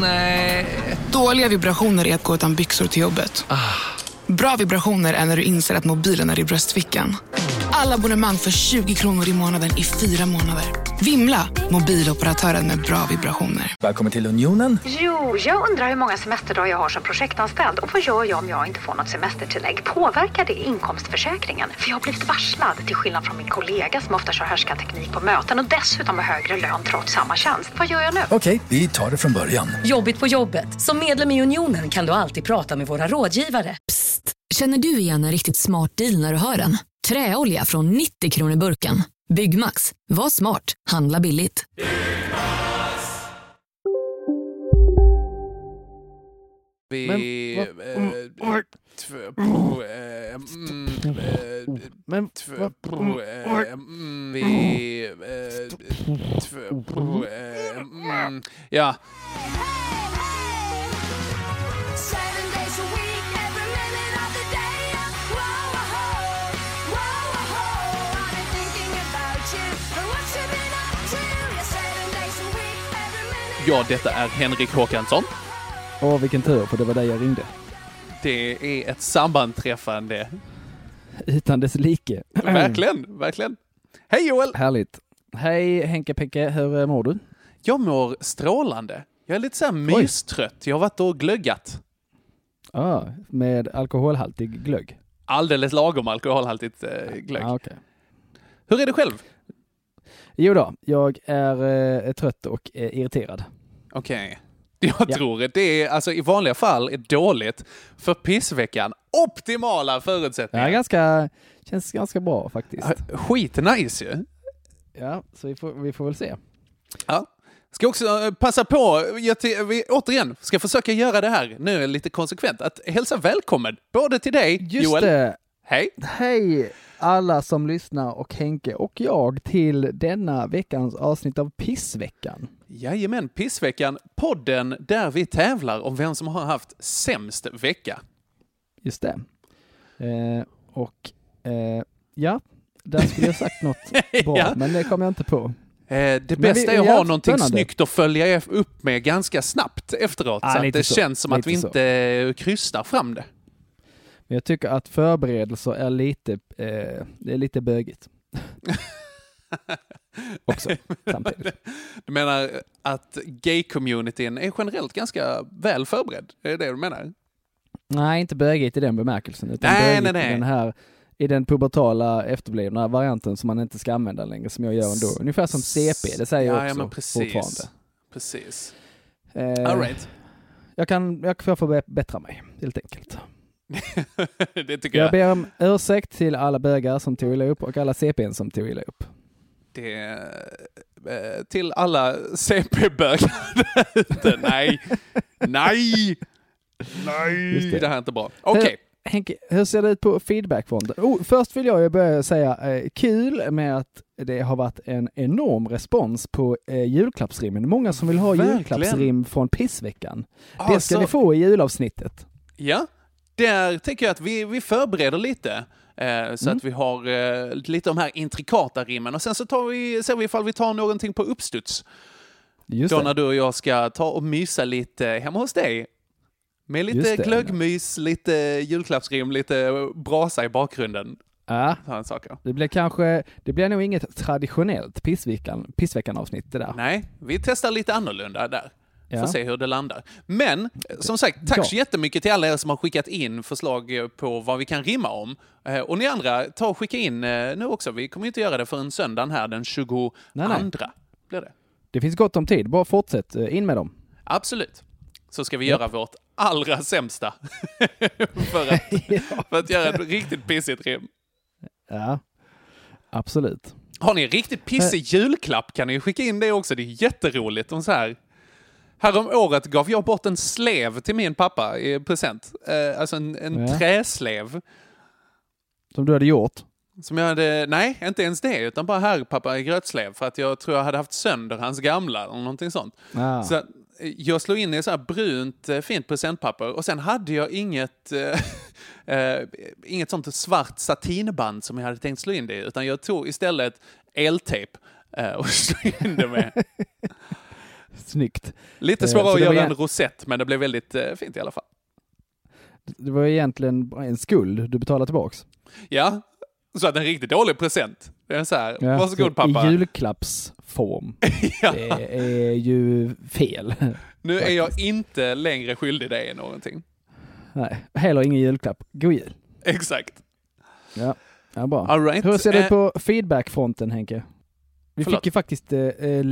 Nej. Dåliga vibrationer är att gå utan byxor till jobbet. Bra vibrationer är när du inser att mobilen är i bröstfickan. Alla abonnemang för 20 kronor i månaden i fyra månader. Vimla! Mobiloperatören med bra vibrationer. Välkommen till Unionen. Jo, jag undrar hur många semesterdagar jag har som projektanställd och vad gör jag om jag inte får något semestertillägg? Påverkar det inkomstförsäkringen? För jag har blivit varslad, till skillnad från min kollega som ofta kör härskarteknik på möten och dessutom har högre lön trots samma tjänst. Vad gör jag nu? Okej, vi tar det från början. Jobbigt på jobbet. Som medlem i Unionen kan du alltid prata med våra rådgivare. Psst! Känner du igen en riktigt smart deal när du hör den? Träolja från 90 kronor burken. Byggmax. Var smart. Handla billigt. Vi... Men, eh, vad- ja, detta är Henrik Håkansson. Åh, vilken tur, för det var där jag ringde. Det är ett sammanträffande. Utan dess like. Verkligen, verkligen. Hej Joel! Härligt. Hej Henke Pekke, hur eh, mår du? Jag mår strålande. Jag är lite så här mystrött. Jag har varit och glöggat. Ah, med alkoholhaltig glögg? Alldeles lagom alkoholhaltigt eh, glögg. Ah, okay. Hur är det själv? Jo då, jag är eh, trött och eh, irriterad. Okej. Jag tror att det är, alltså i vanliga fall är dåligt. För pissveckan, optimala förutsättningar. är ganska, känns ganska bra faktiskt. Skit nice ju. Ja, så vi får, vi får väl se. Ja. Ska också eh, passa på, vi återigen ska försöka göra det här nu lite konsekvent, att hälsa välkommen både till dig Just Joel. det! Hej! Hej alla som lyssnar och Henke och jag till denna veckans avsnitt av Pissveckan. Jajamän, Pissveckan, podden där vi tävlar om vem som har haft sämst vecka. Just det. Eh, och eh, ja, där skulle jag sagt något bra, Ja. men det kom jag inte på. Eh, det bästa vi- är att ha någonting spännande. snyggt att följa upp med ganska snabbt efteråt. Ja, så att lite det så. känns som att vi Lite så. inte eh, krystar fram det. Men jag tycker att förberedelser är lite, eh, det är lite bögigt. Också, samtidigt. Du menar att gay-communityn är generellt ganska väl förberedd? Är det det du menar? Nej, inte bögigt i den bemärkelsen, utan Nej, bögigt nej, nej. i den här i den pubertala efterblivna varianten som man inte ska använda längre, som jag gör ändå. Ungefär som CP, det säger jag ja, också ja, precis. fortfarande. Precis. Eh, All right. jag, kan, jag får få bättra mig, helt enkelt. Det tycker Jag jag. ber om ursäkt till alla bögar som tog illa upp och alla CPn som tog illa upp. Det eh, till alla CP-bögar ute. Nej, nej, nej. Det. det. här är inte bra. Okej. Henke, hur ser det ut på feedbackfronten? Oh, först vill jag börja säga eh, kul med att det har varit en enorm respons på eh, julklappsrimmen. Många som vill ha Verkligen. julklappsrim från pissveckan. Det Alltså, ska ni få i julavsnittet. Ja, där tänker jag att vi, vi förbereder lite. Eh, så Mm. att vi har eh, lite de här intrikata rimmen och sen så tar vi, ser vi ifall vi tar någonting på uppstuds. Just Då när du och jag ska ta och mysa lite hemma hos dig. Med lite glöggmys, lite julklappsrim, lite brasa i bakgrunden. Ja, det blir kanske, det blir nog inget traditionellt pissveckan, pissveckan avsnitt det där. Nej, vi testar lite annorlunda där. Ja. Får se hur det landar. Men, som sagt, tack Ja. så jättemycket till alla er som har skickat in förslag eh, på vad vi kan rimma om. Eh, Och ni andra, ta och skicka in eh, nu också. Vi kommer inte göra det förrän söndagen här den 22 Nej, nej. blir det. Det finns gott om tid, bara fortsätt in med dem. Absolut. Så ska vi göra vårt allra sämsta för, att, för att göra ett riktigt pissigt rim. Ja, absolut. Har ni en riktigt pissig julklapp kan ni skicka in det också. Det är jätteroligt. Om så här. Härom året gav jag bort en slev till min pappa i present. Eh, alltså en, en Ja. träslev. Som du hade gjort. Som jag hade, nej, inte ens det, utan bara här pappa i grötslev. För att jag tror jag hade haft sönder hans gamla eller någonting sånt. Ah. Så eh, jag slog in i så här brunt eh, fint presentpapper och sen hade jag inget, eh, eh, inget sånt svart satinband som jag hade tänkt slå in det i, utan jag tog istället eltejp eh, och slog in det med. Snyggt. Lite Eh, svårare så att göra en rosett, men det blev väldigt eh, fint i alla fall. Det var egentligen en skuld du betalade tillbaks. Ja, så att en riktigt dålig present. Det är så här, Ja, varsågod så pappa. I julklappsform. Ja. Det är ju fel. Nu är jag inte längre skyldig dig någonting. Nej, heller ingen julklapp. God jul. Exakt. Ja, ja bra. All right. Hur ser det Eh, ut på feedbackfronten Henke? Vi Förlåt. fick ju faktiskt eh, eh,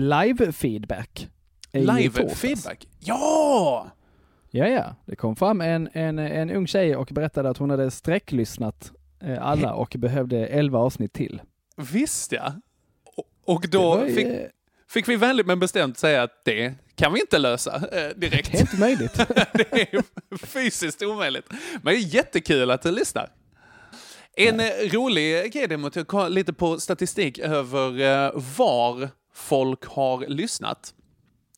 live-feedback. Ja! Ja, ja. Det kom fram en, en, en ung tjej och berättade att hon hade sträcklyssnat eh, alla och behövde 11 avsnitt till. Visst ja. Och- då ju- fick, fick vi vänligt men bestämt säga att det kan vi inte lösa eh, direkt. Det är inte möjligt. det är fysiskt omöjligt. Men det är jättekul att du lyssnar. En eh, rolig grej däremot, jag kollar lite på statistik över eh, var folk har lyssnat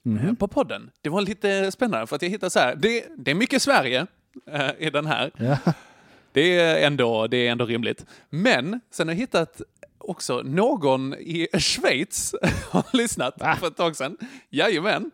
eh, på podden. Det var lite spännande för att jag hittade så här, det, det är mycket Sverige eh, i den här. ja. Det är, ändå, det är ändå rimligt. Men sen har jag hittat också någon i Schweiz har lyssnat för ett tag sedan. Jajamän.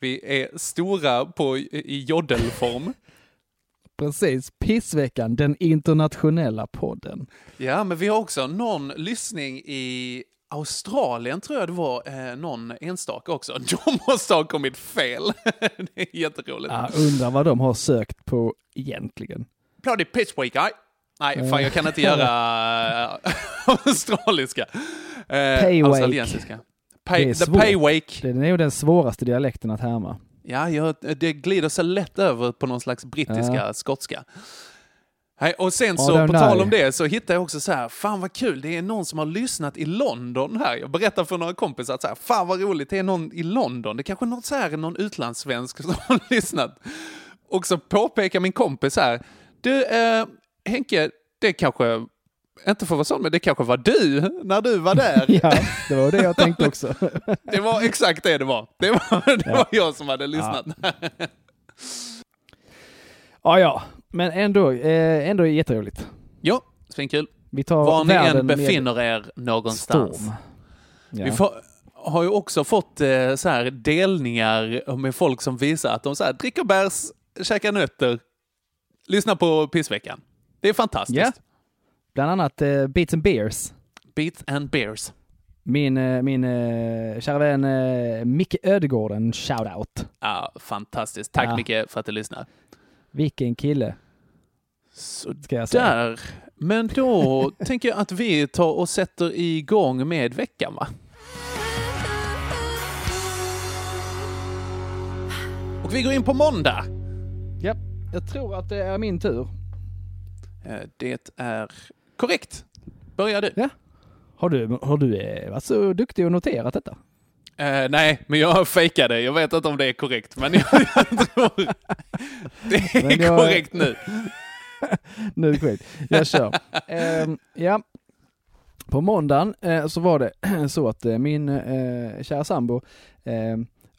Vi är stora på, i joddelform. Precis. Pissveckan, den internationella podden. Ja, men vi har också någon lyssning i Australien tror jag det var, eh, någon enstaka också. De måste ha kommit fel. det är jätteroligt. Ja, undrar vad de har sökt på egentligen. Bloody pitch week, nej. Nej, fan jag kan inte göra äh, australiska. Eh, Paywake. Pay, Det är the paywake. Det är nog den svåraste dialekten att härma. Ja, jag, det glider så lätt över på någon slags brittiska, Ja. skotska. Nej, och sen så, på tal om det, så hittade jag också så här, fan vad kul, det är någon som har lyssnat i London här. Jag berättar för några kompisar att så här, fan vad roligt, det är någon i London. Det är kanske någon, så här, någon utlandssvensk som har lyssnat. Och så påpekar min kompis här, du eh, Henke, det kanske, inte får vara så, men det kanske var du när du var där. Ja, det var det jag tänkte också. Det var exakt det det var. Det var, det var jag som hade lyssnat. Ja, ja, men ändå, eh, ändå jätteroligt. Ja, svinkul. Vi tar Var ni än befinner er någonstans. storm. Ja. Vi får, har ju också fått eh, så här delningar med folk som visar att de så här, dricker bärs, käkar nötter, lyssnar på pissveckan. Det är fantastiskt. Ja. Bland annat eh, Beats and Beers. Beats and beers. Min, eh, min eh, kära vän eh, Micke Ödegården, shout-out. Ja, fantastiskt. Tack Ja. mycket för att du lyssnar. Vilken kille, Så ska jag säga. där. Men då tänker jag att vi tar och sätter igång med veckan va? Och vi går in på måndag. Ja, jag tror att det är min tur. Eh, Det är korrekt. Börjar du? Har du, har du eh, varit så duktig och noterat detta? Eh, nej, men jag fejkade. Jag vet inte om det är korrekt, men jag, jag tror det är jag- korrekt nu. Nu är det korrekt. Jag kör. Ehm, ja. På måndagen eh, så var det så att eh, min eh, kära sambo, eh,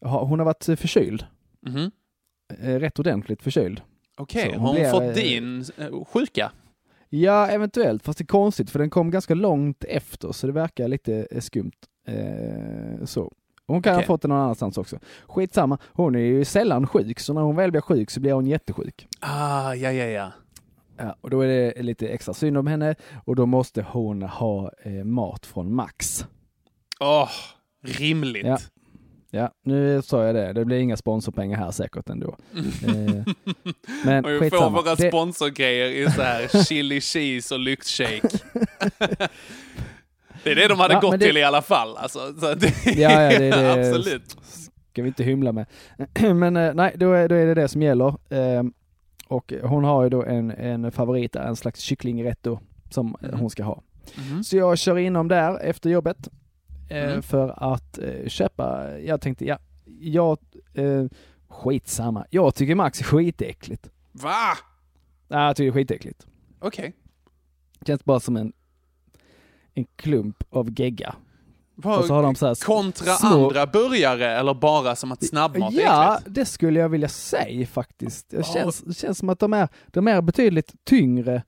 har, hon har varit förkyld. Mhm. Eh, rätt ordentligt förkyld. Okej, Så har hon blir, fått din sjuka? Ja, eventuellt, fast det är konstigt för den kom ganska långt efter så det verkar lite skumt. Eh, så. Hon kan Okej. ha fått det någon annanstans också. Skitsamma, hon är ju sällan sjuk så när hon väl blir sjuk så blir hon jättesjuk. Ah, ja, ja, ja. Ja, och då är det lite extra synd om henne och då måste hon ha eh, mat från Max. Åh, rimligt. Ja. Ja, nu sa jag det. Det blir inga sponsorpengar här säkert ändå. Eh, men Och vi får våra Det, sponsorgrejer i så här chili cheese och lyxshake. det är det de hade Ja, gått det- till i alla fall. Alltså, så det, Ja, ja, det är det. Absolut. ska vi inte hymla med. men eh, nej, då är, då är det det som gäller. Eh, och hon har ju då en, en favorit, en slags kycklingrätt då, som Mhm. hon ska ha. Mhm. Så jag kör inom där efter jobbet eh, Mm. för att eh, köpa, jag tänkte, ja, jag, eh, skitsamma. Jag tycker Max är skitäckligt. Va? Ja, jag tycker det är skitäckligt. Okej. Känns bara som en, en klump av gegga. Och så har de så här Kontra små- andra burgare eller bara som att snabbmat Ja, äckligt? det skulle jag vilja säga faktiskt. Det känns, det känns som att de är, de är betydligt tyngre,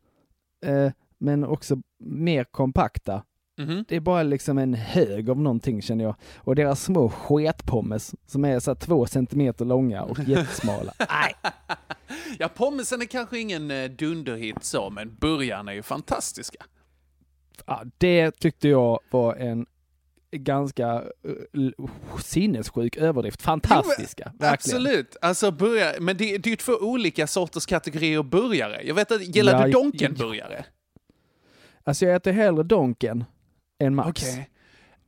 eh, men också mer kompakta Mhm. Det är bara liksom en hög av någonting känner jag. Och deras små sketpommes som är så två centimeter långa och jättesmala. Nej, Ja, pommesen är kanske ingen eh, dunderhit så, men burgarna är ju fantastiska. Ja, det tyckte jag var en ganska l- sinnessjuk överdrift. Fantastiska, verkligen. Absolut. Alltså burgare, men det, det är ju två olika sorters kategorier burgare. Jag vet att, gillar Ja, du Donken-burgare? Alltså jag äter hellre Donken än Max. Okej.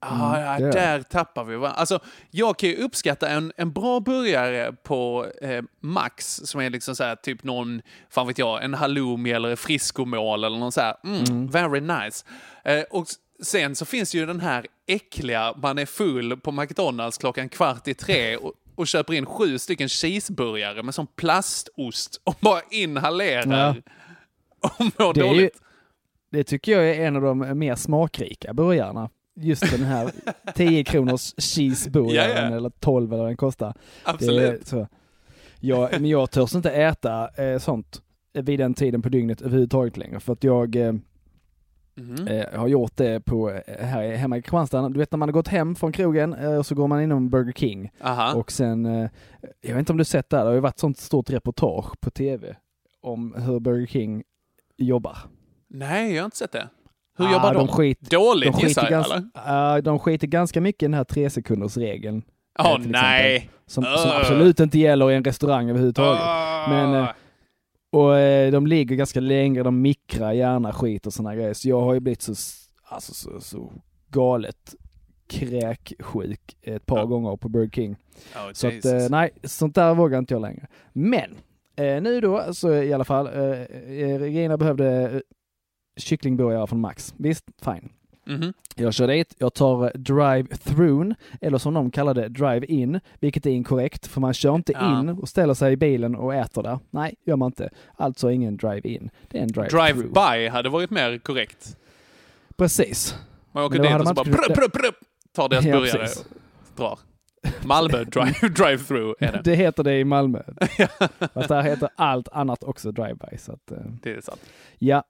Ah, ja, Mm, där tappar vi? Alltså, jag kan ju uppskatta en, en bra burgare på eh, Max, som är liksom så här, typ någon, fan vet jag, en halloumi eller friskomål eller någon så här, mm, very nice. Eh, och sen så finns ju den här äckliga, man är full på McDonalds klockan kvart i tre och, och köper in sju stycken cheeseburgare med sån plastost och bara inhalerar. Och mår Det är ju- dåligt. Det tycker jag är en av de mer smakrika burgarna. Just den här 10 kronors cheeseburgaren Ja, ja. eller 12 eller vad den kostar. Absolut. Jag, men jag törs inte äta eh, sånt vid den tiden på dygnet överhuvudtaget längre. För att jag eh, Mhm. eh, har gjort det på, eh, här hemma i Kristianstad. Du vet när man har gått hem från krogen eh, och så går man inom Burger King. Aha. Och sen, eh, jag vet inte om du sett det här, det har ju varit sånt stort reportage på tv om hur Burger King jobbar. Nej, jag har inte sett det. Hur Ah, jobbar de? de skit- Dåligt De skiter, jag, eller? Ja, de skiter ganska mycket i den här tre sekunders regeln Åh exempel. nej! som, som Ugh. absolut inte gäller i en restaurang överhuvudtaget. Ah. Men, eh, Och eh, de ligger ganska länge, de mikrar gärna skit och såna grejer. Så jag har ju blivit så, alltså, så, så galet kräksjuk ett par gånger på Burger King. Oh, Så att, Jesus. eh, nej, sånt där vågar inte jag längre. Men, nu då, så i alla fall, Regina behövde eh, kycklingburgare från Max. Visst, fine. Mhm. Jag kör dit, jag tar drive-through, eller som de kallar det, drive-in, vilket är inkorrekt, för man kör inte Ja. in och ställer sig i bilen och äter där. Nej, gör man inte. Alltså ingen drive-in. Det är en drive-through. Drive-by hade varit mer korrekt. Precis. Man åker dit och så bara kunnat- prupp, prupp, tar deras Ja, burgare precis. och drar. Malmö drive, drive-through är det. Det heter det i Malmö. Fast där heter allt annat också drive-by. Så att, eh, Det är sant. Ja,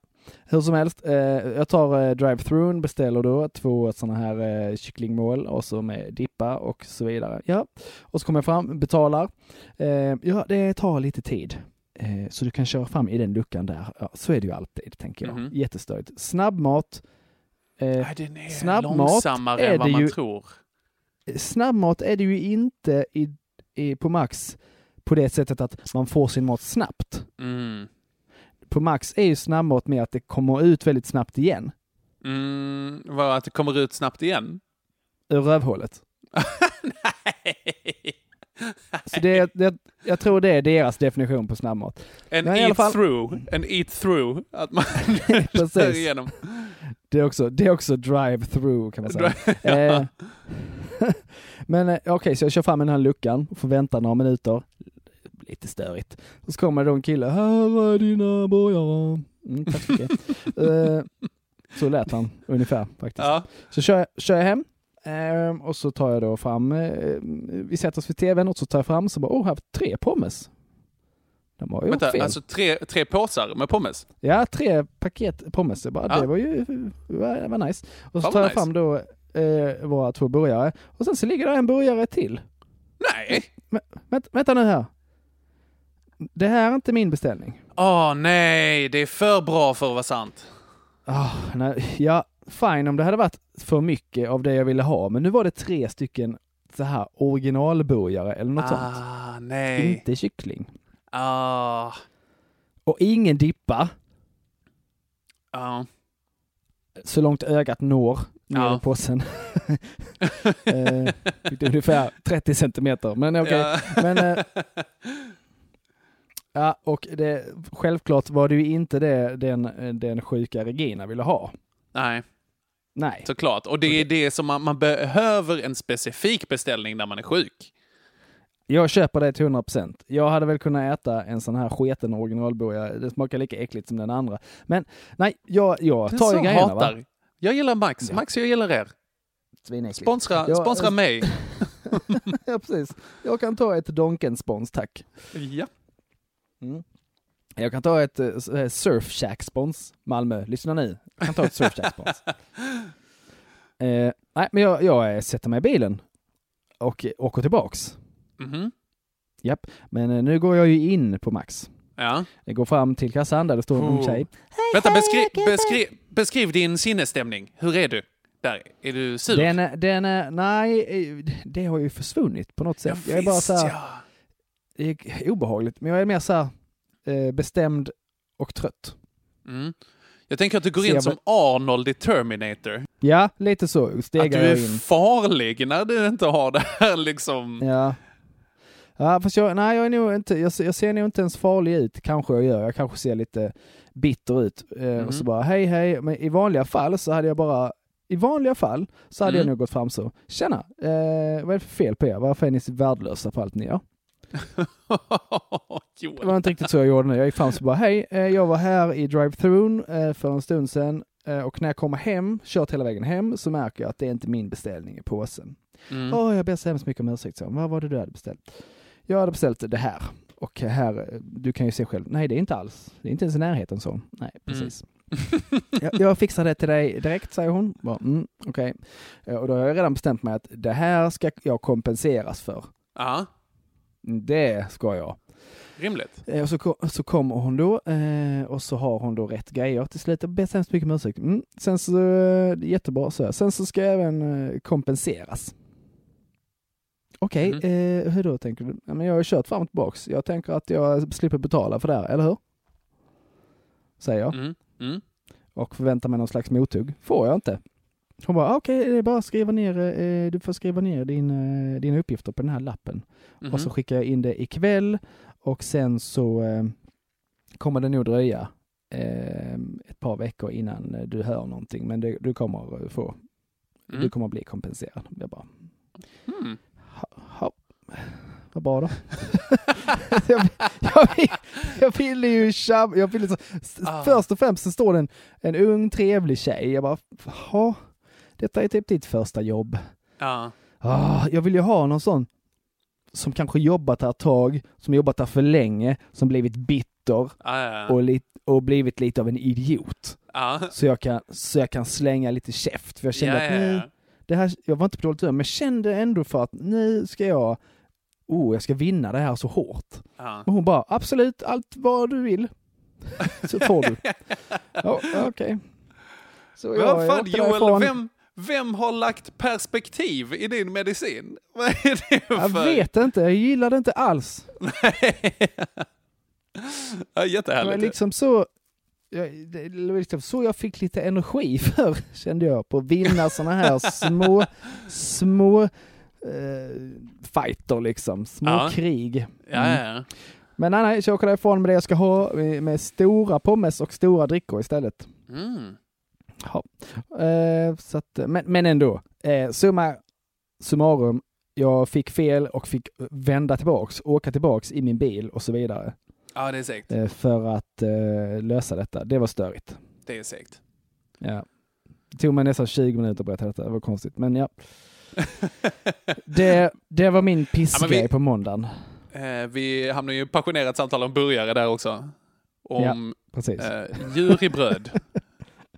hur som helst. Eh, jag tar eh, drive-through, beställer då två sådana här eh, kycklingmål och så med dippa och så vidare. Ja, och så kommer jag fram, betalar. Eh, ja, det tar lite tid. Eh, så du kan köra fram i den luckan där. Ja, så är det ju alltid, tänker jag. Mhm. Jättestörigt. Snabbmat. Eh, Nej, snabbmat långsammare är än vad man ju- tror. snabbmat är det ju inte i, i, på Max på det sättet att man får sin mat snabbt. Mm. På Max är ju snabbmat med att det kommer ut väldigt snabbt igen Mm, vad, att det kommer ut snabbt igen? ur rövhålet. Nej. Så det, det, jag tror det är deras definition på snabbmat. En Men i alla eat fall- through. En eat through. Att man kör igenom. Det är också, det är också drive-through kan man säga. Ja. Eh, Men eh, okej, så jag kör fram i den här luckan och får vänta några minuter. Lite störigt. Så kommer det då en kille. Här är dina burgare. Mm, tack så mycket. Eh, Så lät han ungefär faktiskt. Ja. Så kör jag, kör jag hem ehm, och så tar jag då fram, eh, vi sätter oss vid tvn och så tar jag fram så bara, åh, här har vi tre pommes. De har ju Vänta, fel. alltså tre, tre påsar med pommes? Ja, tre paket pommes. Jag bara, Ja. Det var ju var, var nice. Och så tar jag vad fram då eh, våra två burgare och sen så ligger där en burgare till. Nej! Vänt, vänta nu här. Det här är inte min beställning. Åh nej, det är för bra för att vara sant. Ah, nej, ja, fine om det hade varit för mycket av det jag ville ha, men nu var det tre stycken så här originalburgare eller något sånt. Ah, nej. Inte kyckling. Ah, Och ingen dippa, ah. så långt ögat når ner Ja. i påsen. eh, ungefär 30 centimeter, men okej. Ja. Men, eh, ja, och det, självklart var det ju inte det den, den sjuka Regina ville ha. Nej, Nej. såklart. Och det är det som man, man behöver en specifik beställning när man är sjuk. Jag köper det till 100%. Jag hade väl kunnat äta en sån här sketen originalburgare. Det smakar lika äckligt som den andra. Men nej, jag, jag tar ju grejerna va. hatar. Jag gillar Max. Ja. Max, jag gillar er. Svinäckligt. Sponsra, Ja, sponsra mig. ja, precis. Jag kan ta ett Donken-spons, tack. Ja. Mm. Jag kan ta ett uh, Surf Shack-spons, Malmö. Lyssna nu. Jag kan ta ett Surf Shack-spons. Eh, nej, men jag, jag eh, sätter mig i bilen och eh, åker tillbaks. Mhm. Japp, men eh, nu går jag ju in på Max. Ja. Jag går fram till kassan där det står en ung Oh. tjej. Vänta, beskri beskri beskriv din sinnesstämning. Hur är du? Där, är du sur? Den, är- den, nej, eh, det har ju försvunnit på något sätt. jag är bara så här, ja. Det är obehagligt, men jag är mer så här eh, bestämd och trött. Mm. Jag tänker att du går Ser in som Arnold i Terminator. Ja, lite så Att stegar du jag är in. farlig när du inte har det här liksom. Ja. Ja, fast jag, nej, jag är nog inte, jag, ser- jag ser nog inte ens farlig ut, kanske jag gör. Jag kanske ser lite bitter ut. Eh, Och så bara, hej hej. Men i vanliga fall så hade jag bara, i vanliga fall så hade Mm. jag nog gått fram så, tjena, eh, vad är det för fel på er? Varför är ni så värdelösa på allt ni gör? Det var inte riktigt så jag gjorde nu. Jag gick fram så bara, hej, eh, jag var här i drive-thrun eh, för en stund sedan eh, och när jag kommer hem, kört hela vägen hem, så märker jag att det är inte min beställning i påsen. Mm. Åh, jag ber så hemskt mycket om ursäkt. Så. Vad var det du hade beställt? Jag hade beställt det här. Och här, du kan ju se själv. Nej, det är inte alls. Det är inte ens i närheten så. Nej, precis. jag, jag fixar det till dig direkt, säger hon. Mm, Okej. Eh, Och då har jag redan bestämt mig att det här ska jag kompenseras för. Ja, Det ska jag. rimligt. Eh, Och så, så kommer hon då eh, och så har hon då rätt grejer till slut. Jag ber så hemskt mycket om ursäkt. Mm. Sen så, eh, jättebra så. Sen så ska jag även eh, kompenseras. Okej, Mhm. eh, hur då tänker du? Ja, men jag har ju kört fram och tillbaks. Jag tänker att jag slipper betala för det här, eller hur? Säger jag Mm. Mm. och förväntar mig någon slags mothugg. Får jag inte. Hon bara, "Ah, okej, det är bara att skriva ner, eh, du får skriva ner din, eh, dina uppgifter på den här lappen. Mhm. Och så skickar jag in det ikväll och sen så eh, kommer det nog dröja eh, ett par veckor innan eh, du hör någonting. Men det, du kommer att få, du Mm. kommer att bli kompenserad. Jag bara, Mm. ha, ha, vad bra då. jag, jag, vill- jag ville ju jag ville så, Ah. först och främst så står det en, en ung trevlig tjej. Jag bara, ha, detta är typ ditt första jobb. Ja. Ah, jag vill ju ha någon sån som kanske jobbat här ett tag, som jobbat här för länge, som blivit bitter Ja, ja, ja. och, lit, och blivit lite av en idiot. ja. Så jag kan, så jag kan slänga lite käft. För jag kände ja, att ja. det här, jag var inte på dåligt humör, men jag kände ändå för att nu ska jag, oh, jag ska vinna det här så hårt. Och hon bara, absolut, allt vad du vill. så får du. ja, okej. Så Vad jag fan Joel, vem, vem har lagt perspektiv i din medicin? Vad är det Jag för... vet inte, jag gillar det inte alls. ja, Det var jättehärligt. liksom så, jag, det var liksom så jag fick lite energi för, kände jag, på att vinna sådana här små, små eh, fighter liksom, små Ja. krig. Mm. ja, ja. Men nej, nej, så jag åker därifrån med det jag ska ha, med, med stora pommes och stora drickor istället. Mm. Ja. Eh, så att, men, men ändå, eh, summa summarum, jag fick fel och fick vända tillbaks, åka tillbaks i min bil och så vidare ja, det är segt. eh, för att eh, lösa detta. Det var störigt. Det är segt. Ja. Det tog mig nästan 20 minuter att berätta detta, det var konstigt. Men ja, det, det var min pissgrej vi- på måndagen. Eh, vi hamnar ju i passionerat samtal om burgare där också. Om Precis. eh, djur i bröd.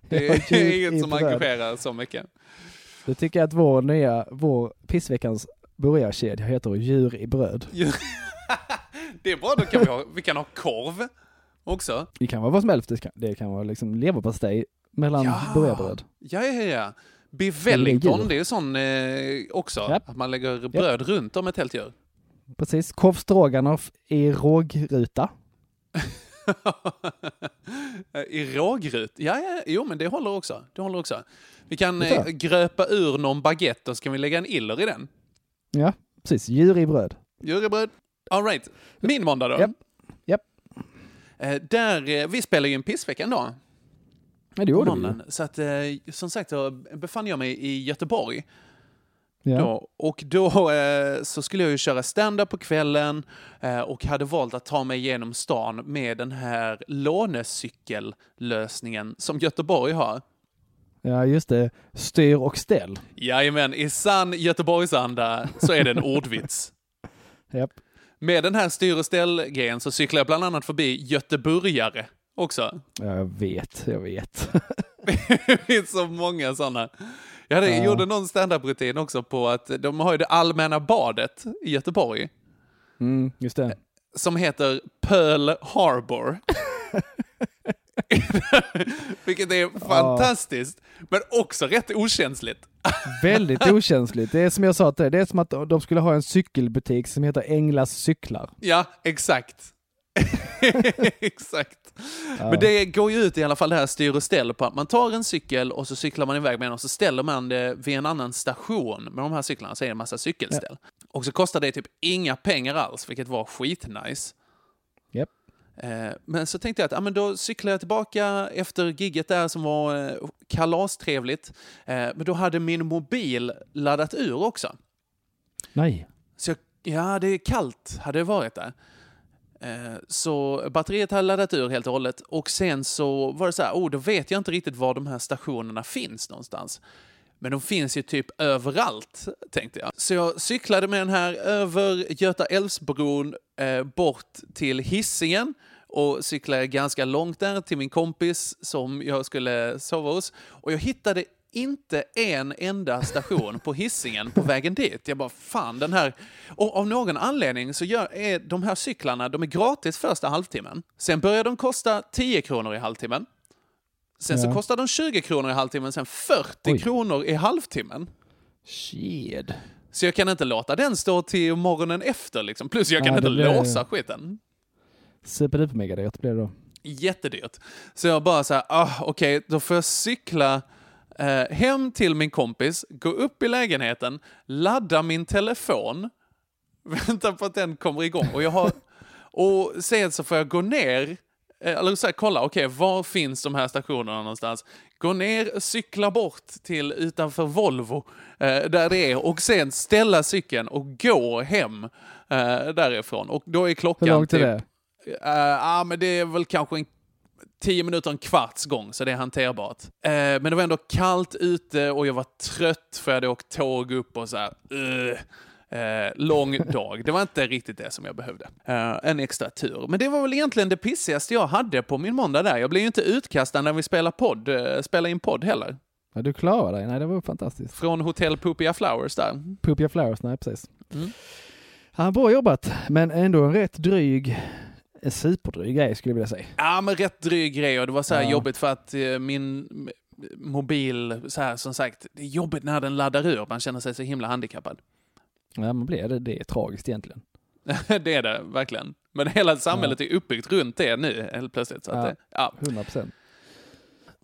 Det Ja, är inget som engagerar så mycket. Då tycker jag att vår nya, vår pissveckans burgarkedja heter Djur i bröd. Det är bra, då kan vi, ha, vi kan ha korv också. Det kan vara vad som helst, det kan, det kan vara liksom leverpastej mellan Ja. burgarbröd. Ja, ja, ja. Beef Wellington, det är sån eh, också. Japp. Att man lägger bröd runt om ett helt djur. Precis, korv i rågruta. I rågrut. Ja, ja, jo men det håller också. Det håller också. Vi kan eh, gröpa ur någon baguette och så kan vi lägga en iller i den. Ja, precis, djur i bröd. Djurbröd. All right. Min måndag då. Japp. Japp. Eh, där, eh, vi spelar ju en pissvecka en dag. Ja, det gjorde vi. Så att, eh, som sagt, då befann jag mig i Göteborg. Ja. Då, och då eh, så skulle jag ju köra stand-up på kvällen eh, och hade valt att ta mig igenom stan med den här lånecykellösningen som Göteborg har. ja, just det. Styr och ställ. Jajamän, i sann Göteborgsanda så är det en ordvits. Japp. Med den här styr och ställ-grejen så cyklar jag bland annat förbi Göteburgare också. Ja, jag vet, jag vet. Det finns så många sådana. Jag hade, Ja. gjorde någon standup-rutin också på att de har ju det allmänna badet i Göteborg Mm, just det. som heter Pearl Harbor. Vilket är fantastiskt, men också rätt okänsligt. Väldigt okänsligt. Det är som jag sa till dig, det är som att de skulle ha en cykelbutik som heter Änglas cyklar. Ja, exakt. exakt. Men det går ju ut i alla fall det här styr och ställ på att man tar en cykel och så cyklar man iväg med den och så ställer man det vid en annan station med de här cyklarna så är det en massa cykelställ. Och så kostar det typ inga pengar alls, vilket var skitnice. Japp. Eh, Men så tänkte jag att ja, men då cyklar jag tillbaka efter gigget där som var eh, kalastrevligt. Eh, Men då hade min mobil laddat ur också. Nej. Så jag, ja, det är kallt hade det varit där. Eh, så batteriet hade laddat ur helt och hållet och sen så var det så här, oh, då vet jag inte riktigt var de här stationerna finns någonstans. Men de finns ju typ överallt, tänkte jag. Så jag cyklade med den här över Göta Älvsbron eh, bort till Hisingen och cyklade ganska långt där till min kompis som jag skulle sova hos. Och jag hittade inte en enda station på hissingen på vägen dit. Jag bara, fan den här... Och av någon anledning så gör, är de här cyklarna, de är gratis första halvtimmen. Sen börjar de kosta 10 kronor i halvtimmen. Sen så Ja. kostar de 20 kronor i halvtimmen, sen 40 Oj. kronor i halvtimmen. Shit. Så jag kan inte låta den stå till morgonen efter liksom. Plus jag kan Nej, inte blir- låsa skiten. Superduper mega dyrt blir det då. Jättedyrt. Så jag bara så här, ah, okej, då får jag cykla eh, hem till min kompis, gå upp i lägenheten, ladda min telefon, vänta på att den kommer igång. Och, jag har, och sen så får jag gå ner, eh, eller så här, kolla, okej, var finns de här stationerna någonstans? Gå ner, cykla bort till utanför Volvo, eh, där det är, och sen ställa cykeln och gå hem eh, därifrån. Och då är klockan Hur långt är typ, det? Ja, men det är väl kanske en tio minuter, en kvarts gång, så det är hanterbart. Eh, men det var ändå kallt ute och jag var trött för jag hade åkt tåg upp och så här. Uh, eh, lång dag. Det var inte riktigt det som jag behövde. Eh, en extra tur. Men det var väl egentligen det pissigaste jag hade på min måndag där. Jag blev ju inte utkastad när vi spelade podd, eh, spelade in podd heller. Ja, du klarade dig. Nej, det var fantastiskt. Från Hotell Poopia Flowers där. Poopia Flowers, nej precis. Mm. Ja, bra jobbat, men ändå en rätt dryg, en superdryg grej skulle jag vilja säga. Ja, men rätt dryg grej och det var så här Ja. jobbigt för att eh, min mobil, så här som sagt, det är jobbigt när den laddar ur. Man känner sig så himla handikappad. Ja, man blir det. Det är tragiskt egentligen. det är det verkligen. Men hela samhället är uppbyggt runt det nu helt plötsligt. Så att Ja. det, ja. 100 procent.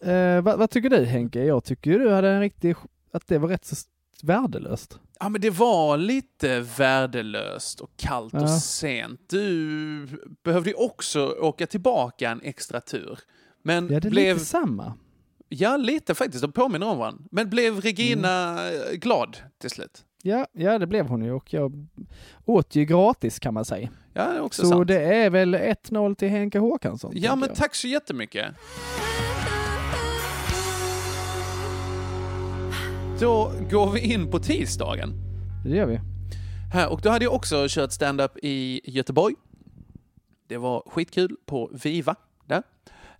Eh, vad, vad tycker du Henke? Jag tycker du hade en riktig, att det var rätt så värdelöst. Ja, men det var lite värdelöst och kallt Ja. och sent. Du behövde ju också åka tillbaka en extra tur. Men Ja, det blev, lite samma. ja, lite faktiskt, de påminner om varandra. Men blev Regina Mm. glad till slut? Ja, ja, det blev hon ju och jag åt ju gratis kan man säga. Ja, det är också Så sant. det är väl 1-0 till Henke Håkansson. Ja, men jag. tack så jättemycket. Då går vi in på tisdagen. Det gör vi. Här, och då hade jag också kört stand-up i Göteborg. Det var skitkul på Viva. Där.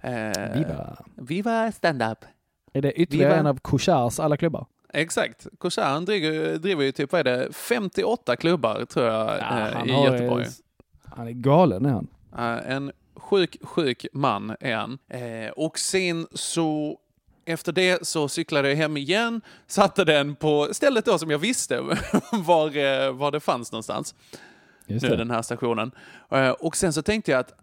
Eh, Viva. Viva stand-up. Är det ytterligare Viva. en av Koshars alla klubbar? Exakt. Korsaren driver, driver ju typ, vad är det, 58 klubbar tror jag eh, i Göteborg. Han är galen är han. Eh, en sjuk, sjuk man är han. Eh, och sen så efter det så cyklade jag hem igen, satte den på stället då som jag visste var, eh, var det fanns någonstans. Just nu det. den här stationen. Eh, Och sen så tänkte jag att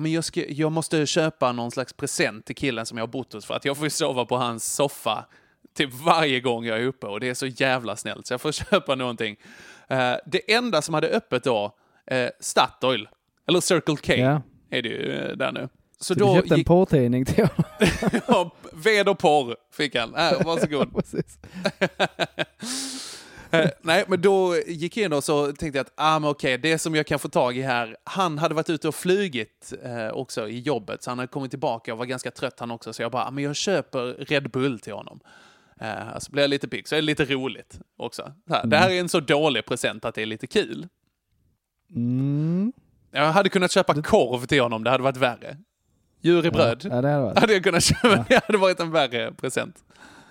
men jag, ska, jag måste köpa någon slags present till killen som jag har bott hos för att jag får ju sova på hans soffa typ varje gång jag är uppe och det är så jävla snällt så jag får köpa någonting. Eh, Det enda som hade öppet då, Statoil, eller Circle K Ja. är det ju där nu. Så, Så du då köpte en gick porrtidning till honom? ja, ved och porr fick han. Här, varsågod. Precis. Eh, nej, men då gick jag in och så tänkte jag att ah, men okej, det som jag kan få tag i här, han hade varit ute och flugit eh, också i jobbet, så han hade kommit tillbaka och var ganska trött han också, så jag bara, ah, men jag köper Red Bull till honom. Eh, så blev jag lite pigg, så är det lite roligt också. Så här, Det här är en så dålig present att det är lite kul. Mm. Jag hade kunnat köpa korv till honom, det hade varit värre. Djur i bröd. Ja, det hade varit. hade jag kunnat köpa, det hade varit en värre present.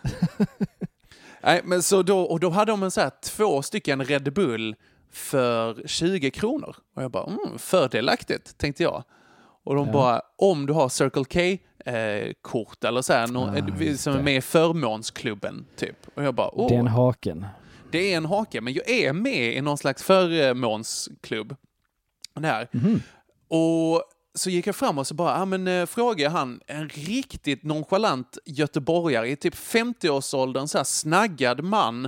Nej, men så då, och då hade de en så här, två stycken Red Bull för 20 kronor. Och jag bara, mm, fördelaktigt, tänkte jag. Och de Ja. bara, om du har Circle K-kort eller så här, någon, Ah, eh, som är det. med i förmånsklubben, typ. Och jag bara, åh, Den haken. det är en hake, men jag är med i någon slags förmånsklubb. Där. Mhm. Och så gick jag fram och så bara, ja men eh, frågade han en riktigt nonchalant göteborgare i typ 50-årsåldern, så här snaggad man.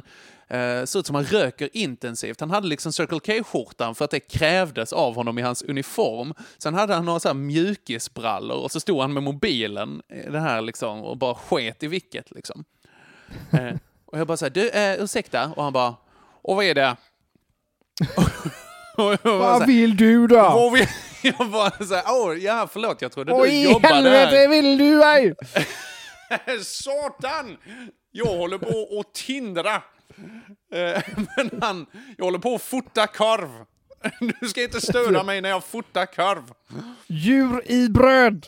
Eh, ser ut som han röker intensivt. Han hade liksom Circle K-skjortan för att det krävdes av honom i hans uniform. Sen hade han några så här mjukisbrallor och så stod han med mobilen det här liksom och bara sket i vilket liksom. Eh, och jag bara såhär, du, eh, ursäkta? Och han bara, och vad är det? så här, vill du då? Jag bara såhär, åh, ja förlåt, jag trodde Vad du jobbade helvete här. vill du mig? Satan! Jag håller på att tindra. Eh, Men han, jag håller på att fota korv. Du ska inte störa mig när jag fotar korv. Djur i bröd.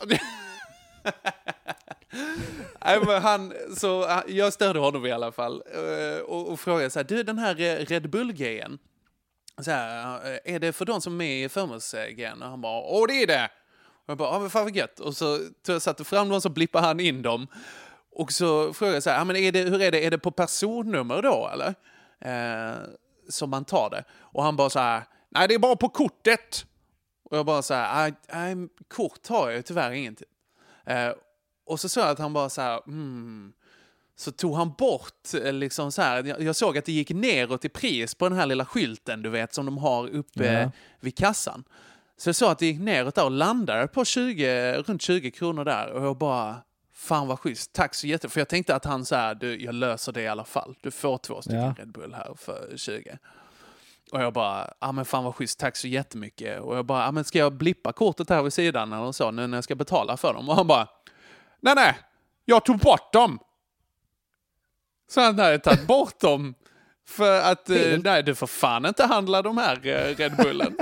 Nej, han, så, han- jag störde honom i alla fall eh, och, och frågade så här, du den här eh, Red Bull-grejen, så här, är det för de som är med i förmånsgrejen? Och han bara, åh det är det! Och jag bara, ja men fan vad gött. Och så jag satte fram dem så blippade han in dem. Och så frågade jag så här, ja, men är det, hur är det, är det på personnummer då eller? Eh, som man tar det. Och han bara så här, nej det är bara på kortet. Och jag bara så här, nej, kort har jag ju tyvärr inget. Eh, och så såg jag att han bara så här, hmm. Så tog han bort, eh, liksom så här, jag, såg att det gick neråt i pris på den här lilla skylten du vet som de har uppe Ja. vid kassan. Så jag såg att det gick neråt där och landade på 20, runt 20 kronor där och jag bara, fan vad schysst, tack så jättemycket. För jag tänkte att han så här, du, jag löser det i alla fall. Du får två stycken Ja. Red Bull här för 20. Och jag bara, ja men fan vad schysst, tack så jättemycket. Och jag bara, ja men ska jag blippa kortet här vid sidan eller så nu när jag ska betala för dem? Och han bara, nej nej, jag tog bort dem. Så han hade tagit bort dem för att, eh, Helt. nej du får fan inte handla de här eh, Red Bullen.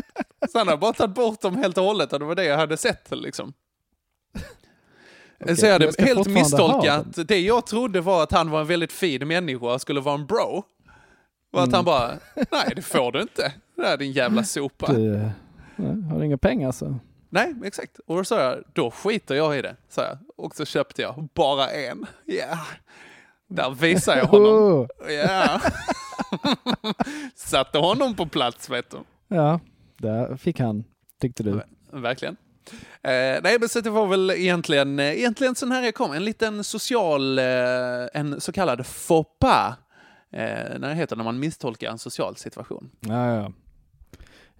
Så han hade bara tagit bort dem helt och hållet och det var det jag hade sett liksom. Okej, så jag hade jag helt misstolkat. Det jag trodde var att han var en väldigt fin människa och skulle vara en bro. Var att Mm. han bara, nej det får du inte. Det där är din jävla sopa. Du, eh, har du inga pengar så? Nej, exakt. Och då sa jag, då skiter jag i det, sa jag. Och så köpte jag bara en. Ja, där visar jag honom. Oh. Satte honom på plats, vet du. ja, där fick han, tyckte du. Verkligen. Eh, nej, men så det var väl egentligen, eh, egentligen sån här jag kom. En liten social, eh, en så kallad pas. Eh, när det heter när man misstolkar en social situation. Ja, ja.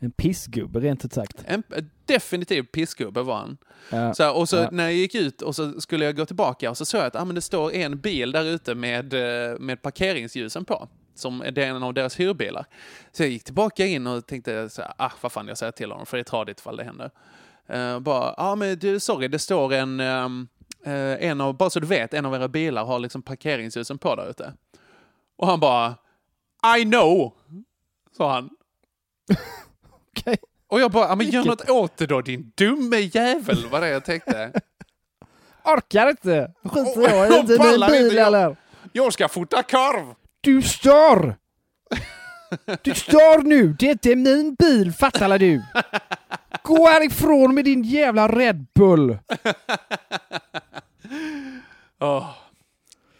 En pissgubbe rent ut sagt. En en definitiv pissgubbe var han. Ja. Så här, och så Ja. när jag gick ut och så skulle jag gå tillbaka och så såg jag att ah, men det står en bil där ute med, eh, med parkeringsljusen på. Som är en av deras hyrbilar. Så jag gick tillbaka in och tänkte så här, ah vad fan jag säger till honom för det är tradigt ifall det händer. Uh, bara, ja ah, men du sorry det står en, ehm, eh, en av, bara så du vet, en av era bilar har liksom parkeringsljusen på där ute. Och han bara, I know, sa han. Okej. Och jag bara, ja, men gör något åt det då din dumme jävel, var det jag tänkte. Orkar inte! Jag i, Jag inte min pallar inte, bil eller? Jag ska fota korv! Du stör! Du stör nu! Det är inte min bil, fattar alla du? Gå härifrån med din jävla Red Bull! Åh.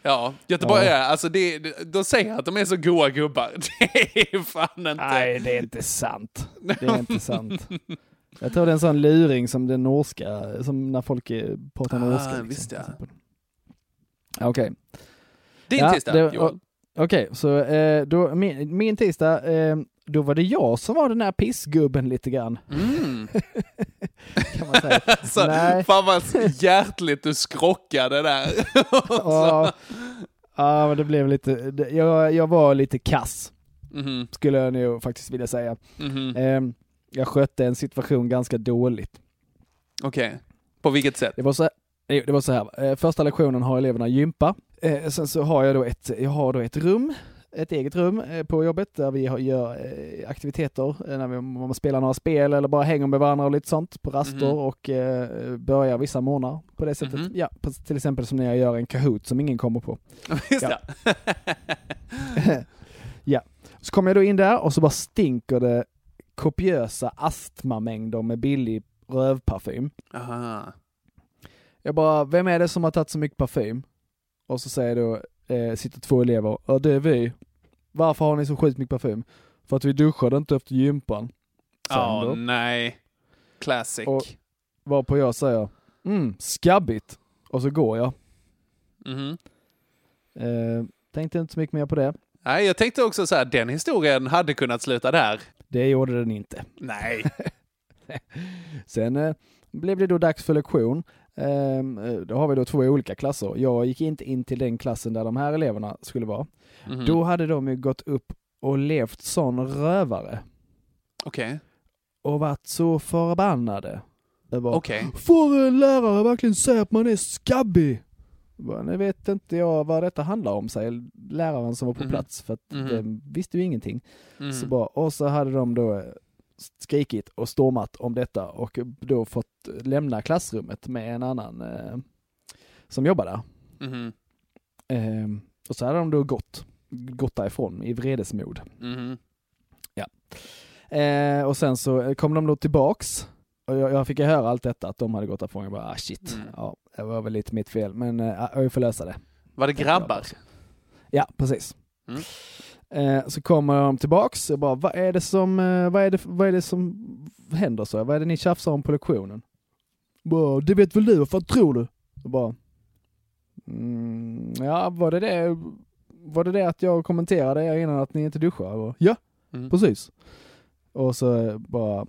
Ja, Göteborg är, alltså det, de säger att de är så goa gubbar. Det är fan inte. Nej, det är inte sant. Det är inte sant. Jag tror det är en sån luring som den norska, som när folk pratar Ah, norska. liksom, visst, ja. Okej. Din Ja, tisdag. Okej, så eh, då, min, min tisdag, eh, då var det jag som var den här pissgubben lite grann, Mm. kan man säga. Så, Nej. Fan vad hjärtligt du skrockade där. Ja, ja, men det blev lite, jag, jag var lite kass, Mhm, skulle jag nog faktiskt vilja säga. Eh, jag skötte en situation ganska dåligt. Okej, på vilket sätt? Det var så, det var så här. Eh, första lektionen har eleverna gympa. Eh, sen så har jag då ett, jag har då ett rum, ett eget rum eh, på jobbet där vi gör eh, aktiviteter, eh, när vi spelar några spel eller bara hänger med varandra och lite sånt på raster Mhm. och börjar vissa månader på det sättet. Mhm. Ja, till exempel som när jag gör en Kahoot som ingen kommer på. Just Ja. ja, så kommer jag då in där och så bara stinker det kopiösa astmamängder med billig rövparfym. Aha. Jag bara, vem är det som har tagit så mycket parfym? Och så säger då, eh, sitter två elever, ja det är vi. Varför har ni så sjukt mycket parfym? För att vi duschade inte efter gympan. Ja, då. nej. Classic. Och- Varpå jag säger, mm, skabbigt. Och så går jag. Mhm. Eh, tänkte inte så mycket mer på det. Nej, jag tänkte också så här, den historien hade kunnat sluta där. Det gjorde den inte. Nej. Sen eh, blev det då dags för lektion. Ehm, eh, då har vi då två olika klasser. Jag gick inte in till den klassen där de här eleverna skulle vara. Mhm. Då hade de ju gått upp och levt sån rövare Okej. och varit så förbannade. Okej. Får en lärare verkligen säga att man är skabbig? Bara, nu vet inte jag vad detta handlar om, säger läraren som var på Mhm. plats, för att Mhm. den visste ju ingenting. Mhm. Så bara, och så hade de då skrikit och stormat om detta och då fått lämna klassrummet med en annan eh, som jobbar där. Mhm. Ehm, och så hade de då gått, gått därifrån i vredesmod. Mhm. Eh, och sen så kom de då tillbaks och jag, jag fick höra allt detta att de hade gått därifrån. Jag bara, ah shit, Mm. ja, det var väl lite mitt fel, men eh, jag får lösa det. Var det grabbar? Ja, precis. Mm. Eh, så kommer de tillbaks och bara, vad är det som, eh, vad är det, vad är det som händer så? Vad är det ni tjafsar om på lektionen? Bara, det vet väl du, vad tror du? Och bara, mm, ja var det det, var det det att jag kommenterade er innan att ni inte duschar? Bara, ja, Mm. precis. Och så eh, bara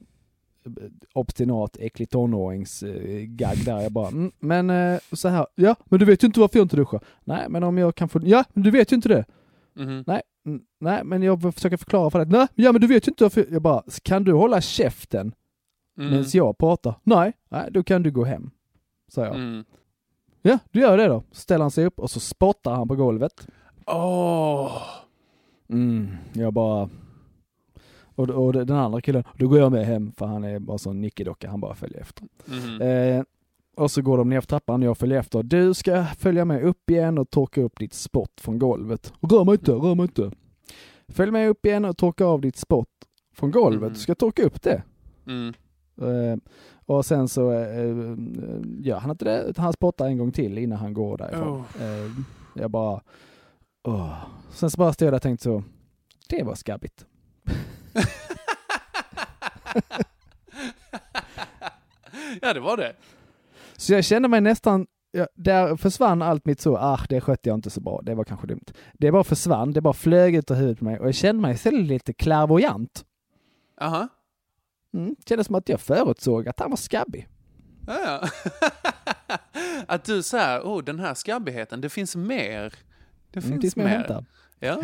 eh, obstinat, äcklig tonårings eh, gagg där. Jag bara, mm, men eh, så här, ja, men du vet ju inte varför jag inte duschar. Nej, men om jag kan få, ja, men du vet ju inte det. Mhm. Nej, mm, nej, men jag försöker förklara för dig. Nej, ja, men du vet ju inte varför. Jag bara, kan du hålla käften Mm. medan jag pratar? Nej, nej, då kan du gå hem. Sa jag. Mm. Ja, du gör det då. Ställer han sig upp och så spottar han på golvet. Åh. Mm, jag bara... Och, och den andra killen, då går jag med hem för han är bara sån nickedocka, han bara följer efter. Mhm. Eh, och så går de ner för trappan, jag följer efter. Du ska följa med upp igen och torka upp ditt spott från golvet. Rör mig inte, rör mig inte. Följ med upp igen och torka av ditt spott från golvet. Mm. Du ska torka upp det. Mm. Eh, och sen så eh, gör han inte det, utan han spottar en gång till innan han går därifrån. Oh. Eh, jag bara... åh. Sen så bara stod jag där och tänkte så, det var skabbigt. Ja, det var det. Så jag kände mig nästan, ja, där försvann allt mitt så, ah det skötte jag inte så bra, det var kanske dumt. Det bara försvann, det bara flög ut ur huvudet på mig och jag kände mig istället lite klärvoajant. Aha. Mm, kändes som att jag förutsåg att han var skabbig. Ja, ja. att du så här, oh den här skabbigheten, det finns mer. Det Mm, finns man mer. hämtar. Ja.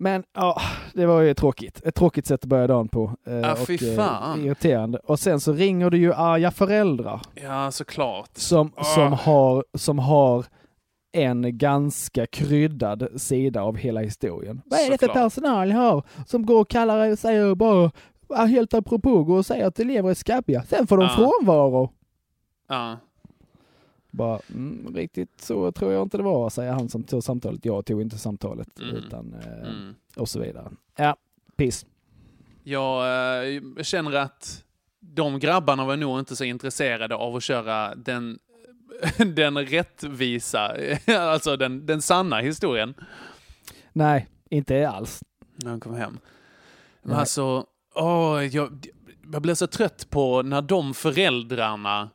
Men ja, det var ju tråkigt. Ett tråkigt sätt att börja dagen på. Eh, fy och, eh, fan. irriterande. Och sen så ringer det ju arga föräldrar ja, såklart. som, Ah. som, har, som har en ganska kryddad sida av hela historien. Vad är det för personal har som går och kallar och säger bara ah, helt apropå går och säger att elever är skabbiga. Sen får de Ja. frånvaro. Ja. Bara, mm, riktigt så tror jag inte det var, säger han som tog samtalet. Jag tog inte samtalet, Mm. utan eh, Mm. och så vidare. Ja, piss. Jag eh, känner att de grabbarna var nog inte så intresserade av att köra den, den rättvisa, alltså den, den sanna historien Nej, inte alls. när han kom hem. Men Nej. alltså, åh, jag, jag blev så trött på när de föräldrarna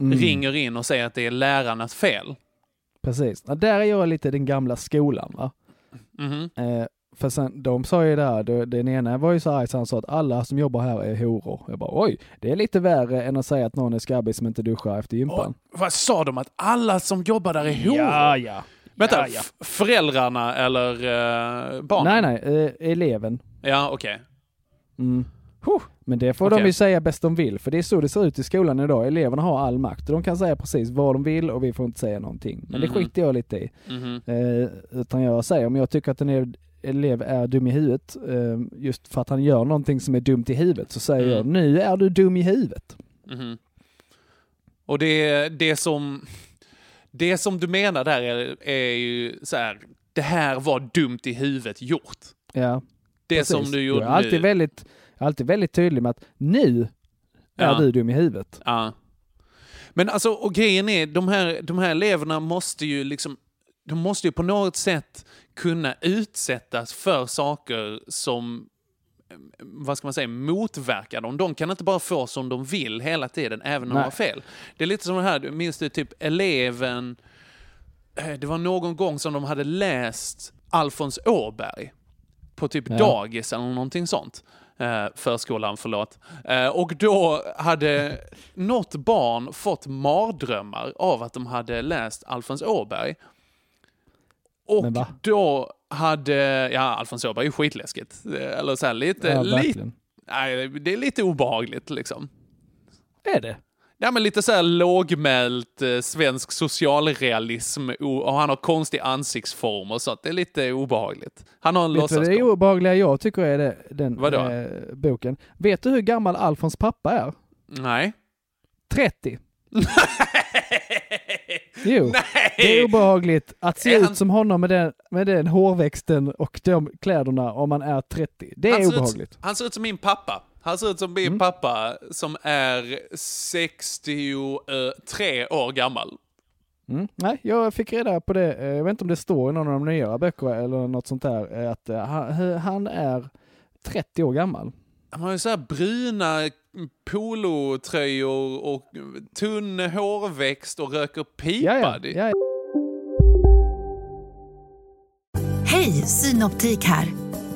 Mm, ringer in och säger att det är lärarnas fel. Precis. Ja, där är jag lite den gamla skolan va. Mhm. Eh, för sen, de sa ju där, den ena var ju så arg så han sa att alla som jobbar här är horor. Jag bara oj, det är lite värre än att säga att någon är skabbig som inte duschar efter gympan. Vad sa de? Att alla som jobbar där är horor? Ja, ja. Vänta, ja, ja. föräldrarna eller uh, barnen? Nej, nej, eh, eleven. Ja, okej. Mm. Huh. Men det får Okej. de ju säga bäst de vill, för det är så det ser ut i skolan idag. Eleverna har all makt och de kan säga precis vad de vill och vi får inte säga någonting. Men Mhm. det skiter jag lite i. Mhm. Eh, utan jag säger om jag tycker att en elev- är dum i huvudet, eh, just för att han gör någonting som är dumt i huvudet, så säger Mm. jag nu är du dum i huvudet. Mhm. Och det, det som... Det som du menar där är, är ju så här det här var dumt i huvudet gjort. Ja, Det precis. som du gjorde Jag är alltid nu. väldigt, alltid väldigt tydlig med att nu är Ja. du dum i huvudet. Ja. Men alltså, och grejen är, de här, de här eleverna måste ju liksom, de måste ju på något sätt kunna utsättas för saker som, eh, vad ska man säga, motverkar dem. De kan inte bara få som de vill hela tiden, även om de Nej. har fel. Det är lite som det här, minns du typ eleven, eh, det var någon gång som de hade läst Alfons Åberg på typ Ja. dagis eller någonting sånt. Eh, förskolan, förlåt. Eh, och då hade något barn fått mardrömmar av att de hade läst Alfons Åberg. Och då hade, ja Alfons Åberg är skitläskigt. Eh, Eller så här lite, Ja, lite, nej, det är lite obehagligt liksom. Är det? Ja, men lite så här lågmält eh, svensk socialrealism och han har konstig ansiktsform och sånt. Det är lite obehagligt. Han har en Vet du vad det är obehagliga jag tycker är det, den eh, boken? Vet du hur gammal Alfons pappa är? Nej. 30. Jo, Nej! det är obehagligt att se Är ut han- som honom med den, med den hårväxten och de kläderna om man är 30. Det Han är ut- obehagligt. Han ser ut som min pappa. Han ser ut som min Mm. pappa som är 63 år gammal. Mm. Nej, jag fick reda på det, eh, jag vet inte om det står i någon av de nyare böckerna eller något sånt där, eh, att eh, han, är 30 år gammal. Han har ju så här bruna polotröjor och tunn hårväxt och röker pipa. Ja, ja. Hej, Synoptik här.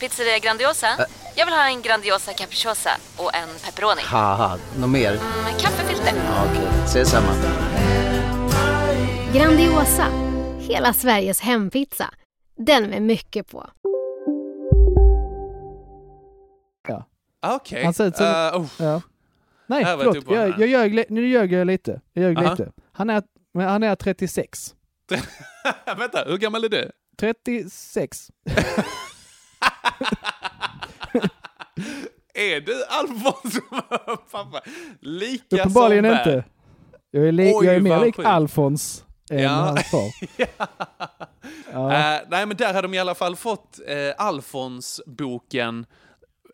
Pizzeria Grandiosa? Jag vill ha en Grandiosa capriciosa och en pepperoni. haha, något mer? Med kaffefilter. Ja, Okej, ses samma. Grandiosa, hela Sveriges hempizza. Den med mycket på. Okej. Han ser ut som... Eh, oh. ja. Nej, Här förlåt. jag typ Jag, jag ljög, nu ljög jag lite. Jag ljög Aha. lite. Han är, han är 36. Vänta, hur gammal är du? 36. Är du Alfons pappa? Lika Uppenbarligen som inte. Jag är, li- Oj, jag är mer lik. Alfons än Ja. hans far. Ja. Eh, nej, men där har de i alla fall fått uh, Alfons-boken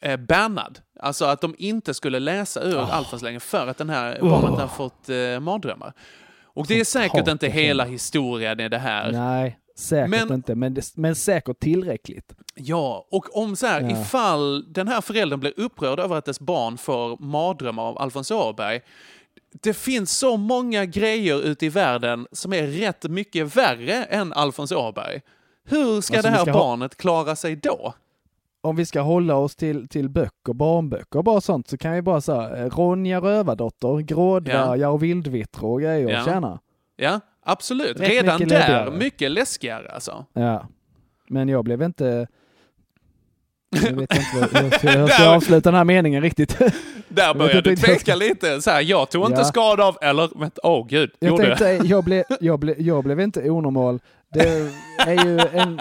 uh, bannad. Alltså att de inte skulle läsa ur Ah. Alfons längre för att den här Oh. barnet har fått uh, mardrömmar. Och det är säkert inte hela historien i det här. Nej, säkert Men- inte. Men, det, men säkert tillräckligt. Ja, och om så här, Ja. ifall den här föräldern blir upprörd över att dess barn får mardrömmar av Alfons Åberg, det finns så många grejer ute i världen som är rätt mycket värre än Alfons Åberg. Hur ska Alltså, det här ska barnet klara sig då? Om vi ska hålla oss till, till böcker, barnböcker och bara sånt så kan vi bara säga Ronja Rövardotter, Grådvärgar och Vildvittror och grejer. Ja. Tjena. Ja, absolut. Rätt Redan mycket där, läbbigare. mycket läskigare alltså. Ja. Men jag blev inte... Jag vet inte vad- hur jag ska- hur jag Där- ska avsluta den här meningen riktigt. Där började inte du riktigt jag tveka lite. Så här, jag tog inte Ja. skada av, eller, vänta, åh gud, Jag gjorde tänkte, jag blev, jag, blev, jag blev inte onormal. Det är ju en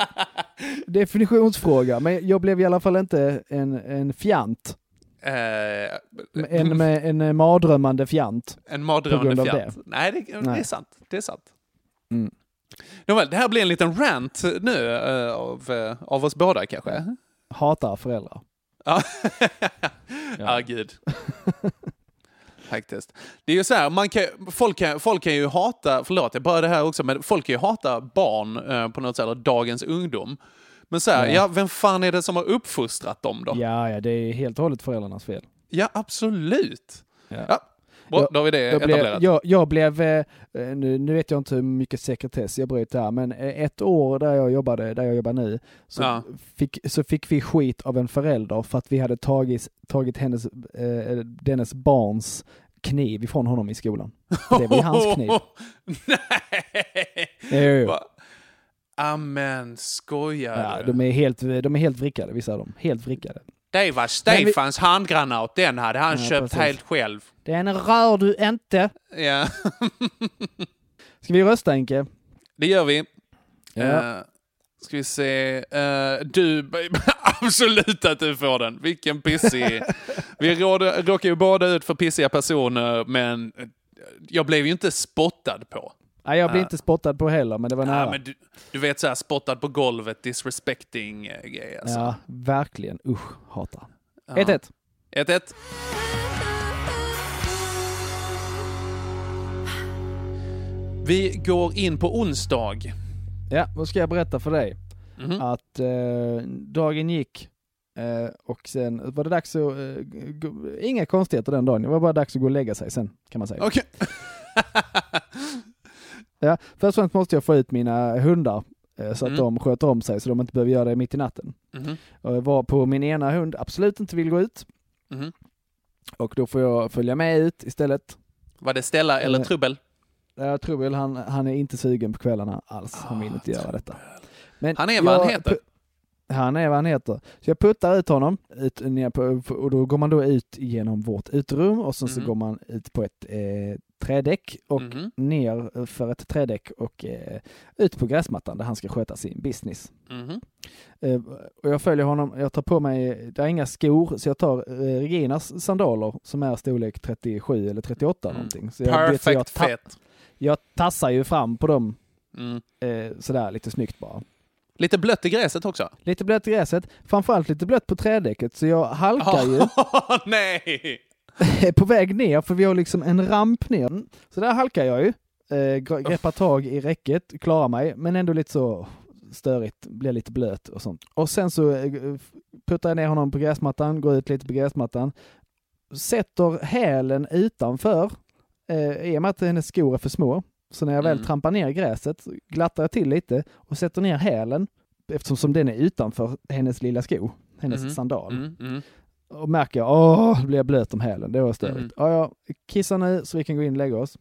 definitionsfråga, men jag blev i alla fall inte en, en fjant. Eh, En, en mardrömmande fjant. En På mardrömmande grund av fjant. Nej, det, det är Nej. sant. Det är sant. Mm. Nåväl, det här blir en liten rant nu eh, av, eh, av oss båda kanske. Hatar föräldrar. Ja, ja gud. Faktiskt. Det är ju så här, man kan, folk, kan, folk kan ju hata, förlåt jag bara det här också, men folk kan ju hata barn eh, på något sätt, eller dagens ungdom. Men så här, Ja. ja. vem fan är det som har uppfostrat dem då? Ja, ja, det är helt och hållet föräldrarnas fel. Ja, absolut. Ja. Ja, bra, då har vi det jag, blev, etablerat. jag, jag blev, eh, nu, nu vet jag inte hur mycket sekretess jag bryter här, men eh, ett år där jag jobbade, där jag jobbar nu, så, Ja. fick, så fick vi skit av en förälder för att vi hade tagit, tagit hennes, eh, dennes barns kniv ifrån honom i skolan. Det var ju hans kniv. Nej! Jo? Amen, skojar Ja, de är helt, de är helt vrickade, vissa av dem. Helt vrickade. Det var Stefans handgranat, den hade han Ja, köpt precis. helt själv. Den rör du inte. Ja, Ska vi rösta Henke? det gör vi. Ja. Eh, ska vi se. Eh, du, absolut att du får den. Vilken pissig. vi råkar ju båda ut för pissiga personer, men jag blev ju inte spottad på. Nej, jag blir inte spottad på heller, men det var nära. Men du, du vet så här spottad på golvet, disrespecting eh, grej alltså. Ja, verkligen. Usch, hatar. Ja. 1-1. 1-1. Vi går in på onsdag. Ja, då ska jag berätta för dig Mhm. att eh, dagen gick eh, och sen var det dags att, eh, gå, inga konstigheter den dagen, det var bara dags att gå och lägga sig sen kan man säga. Okej. Ja, först och främst måste jag få ut mina hundar eh, så att Mm. de sköter om sig så de inte behöver göra det mitt i natten. Mhm. Och jag var på min ena hund absolut inte vill gå ut Mhm. och då får jag följa med ut istället. Var det Stella eller Eh, Trubbel? Jag tror väl han, han är inte sugen på kvällarna alls, han vill inte göra detta. Men Ah, Han är vad han jag heter. Han är vad han heter. Så jag puttar ut honom ut, och då går man då ut genom vårt uterum och sen så Mhm. går man ut på ett eh, trädäck och Mhm. ner för ett trädäck och eh, ut på gräsmattan där han ska sköta sin business. Mhm. Eh, och jag följer honom, jag tar på mig, det är inga skor, så jag tar eh, Reginas sandaler som är storlek 37 eller 38 någonting. Så jag, vet, så jag, Perfect ta- jag tassar ju fram på dem Mm. eh, sådär lite snyggt bara. Lite blött i gräset också. Lite blött i gräset, framförallt lite blött på trädäcket så jag halkar ju Nej! på väg ner för vi har liksom en ramp ner. Så där halkar jag ju, eh, gre- greppar tag i räcket, klarar mig men ändå lite så störigt, blir lite blöt och sånt. Och sen så eh, puttar jag ner honom på gräsmattan, går ut lite på gräsmattan, sätter hälen utanför eh, i och med att hennes skor är för små. Så när jag väl Mm. trampar ner gräset glattar jag till lite och sätter ner hälen eftersom som den är utanför hennes lilla sko, hennes Mhm. sandal. Mm, mm. Och märker jag, åh, då blir jag blöt om hälen, det var störigt. Mm. Ja, jag kissar nu så vi kan gå in och lägga oss.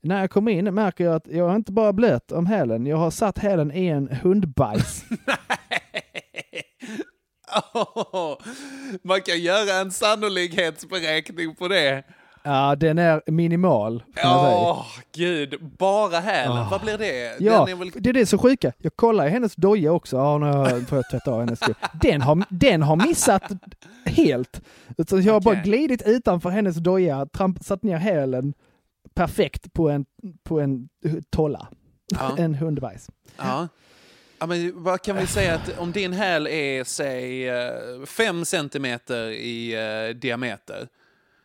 När jag kommer in märker jag att jag är inte bara blöt om hälen, jag har satt hälen i en hundbajs. Åh, Man kan göra en sannolikhetsberäkning på det. Ja, den är minimal, säga. Åh, gud. Bara hälen. Ah. Vad blir det? Ja, är väl... det är det så sjuka. Jag kollar i hennes doja också. Ja, nu får jag tvätta av hennes skor. Den har, den har missat helt. Så jag har bara Okej. glidit utanför hennes doja, tramp, satt ner hälen perfekt på en, på en tolla. Ja. En hundbajs. Ja. Ja, men vad kan vi säga att om din häl är, säg, eh, fem centimeter i eh, diameter,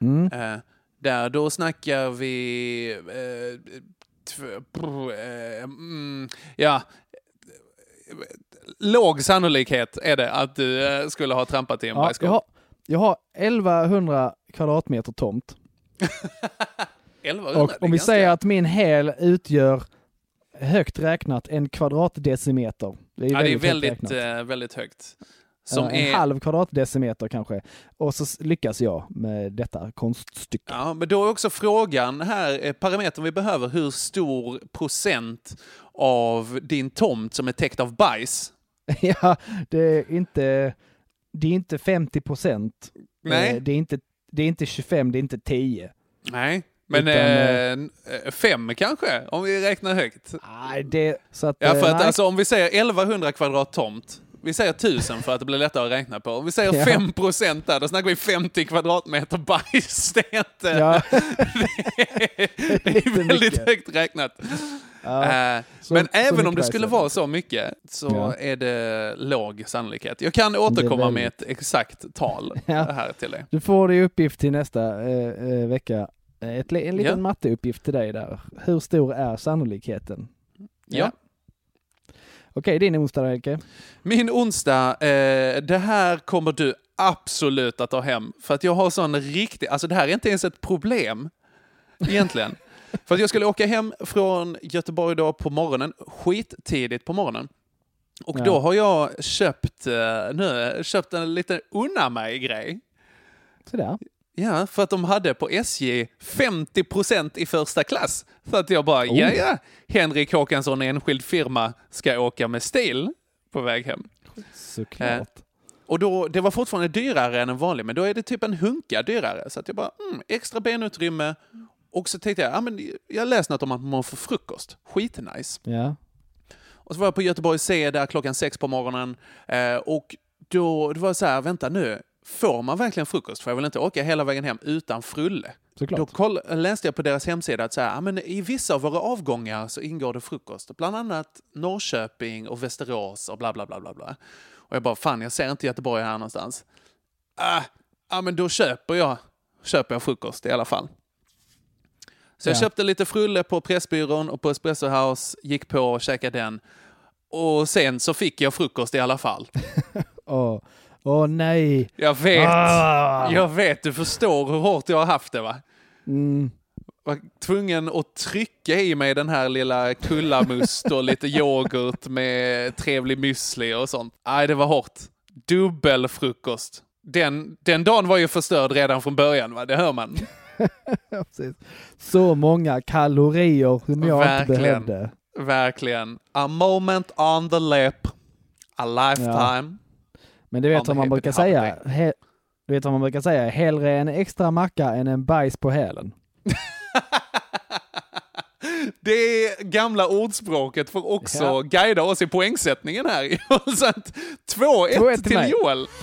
Mm. eh, där då snackar vi... Eh, brr, eh, mm, ja, låg sannolikhet är det att du eh, skulle ha trampat i en Ja, bajskorv. jag, har, jag har 1100 kvadratmeter tomt. 1100, Och om vi ganska- säger att min häl utgör högt räknat en kvadratdecimeter. Det är Ja, det är väldigt, högt väldigt, väldigt högt. Som Eh, en är... halv kvadratdecimeter kanske. Och så lyckas jag med detta konststycke. Ja, men då är också frågan här, eh, parametern vi behöver, hur stor procent av din tomt som är täckt av bajs? Ja, det är inte, det är inte 50 procent. Nej. Det är inte, det är inte 25, det är inte 10. Nej, men Utan, eh, fem kanske, om vi räknar högt. Nej, det, så att, Ja, för eh, att nej. alltså om vi säger 1100 kvadrat tomt, vi säger 1000 för att det blir lättare att räkna på. Om vi säger Ja. 5 procent där, då snackar vi 50 kvadratmeter bajs. Det är inte... Ja. det är, det är väldigt mycket. högt räknat. Ja, Eh, så- men så även om det skulle vara så mycket så Ja. är det låg sannolikhet. Jag kan återkomma med väldigt- ett exakt tal Ja. här till dig. Du får det i uppgift till nästa eh, vecka. Ett, en liten Ja. matteuppgift till dig där. Hur stor är sannolikheten? Ja. Okej, din onsdag Helke. Min onsdag, eh, det här kommer du absolut att ta hem. För att jag har sån riktig, alltså det här är inte ens ett problem egentligen. för att jag skulle åka hem från Göteborg då på morgonen, skittidigt på morgonen. Och Ja. då har jag köpt, eh, nu, köpt en liten unna mig-grej. Sådär. Ja, för att de hade på SJ 50% i första klass. Så att jag bara, Oh. ja ja, Henrik Håkansson enskild firma ska åka med stil på väg hem. Såklart. Eh, och då, det var fortfarande dyrare än en vanlig, men då är det typ en hunka dyrare. Så att jag bara, mm, extra benutrymme. Och så tänkte jag, ja, men jag läste något om att man får frukost. Skitnice. Ja. Och så var jag på Göteborg C där klockan sex på morgonen. Eh, och då det var så här, vänta nu, får man verkligen frukost? För jag vill inte åka hela vägen hem utan frulle. Såklart. Då koll, läste jag på deras hemsida att så här, men i vissa av våra avgångar så ingår det frukost. Bland annat Norrköping och Västerås och bla bla bla bla bla. Och jag bara, fan jag ser inte Göteborg här någonstans. Ah, ja men då köper jag, köper jag frukost i alla fall. Så jag Ja. köpte lite frulle på Pressbyrån och på Espresso House, gick på och käkade den. Och sen så fick jag frukost i alla fall. Åh, Åh nej. Jag vet, Ah. jag vet, du förstår hur hårt jag har haft det va? Mm. var tvungen att trycka i mig den här lilla kullamust och lite yoghurt med trevlig müsli och sånt. Nej, det var hårt. Dubbel frukost. Den, den dagen var ju förstörd redan från början, va? det hör man. Ja. Så många kalorier som jag Verkligen. inte behövde. Verkligen. A moment on the lip. A lifetime. Men du vet vad man brukar säga? He, du vet vad man brukar säga? Hellre en extra macka än en bajs på hälen. Det gamla ordspråket får också Ja. guida oss i poängsättningen här. Så att 2-1 2-1 till till. Joel.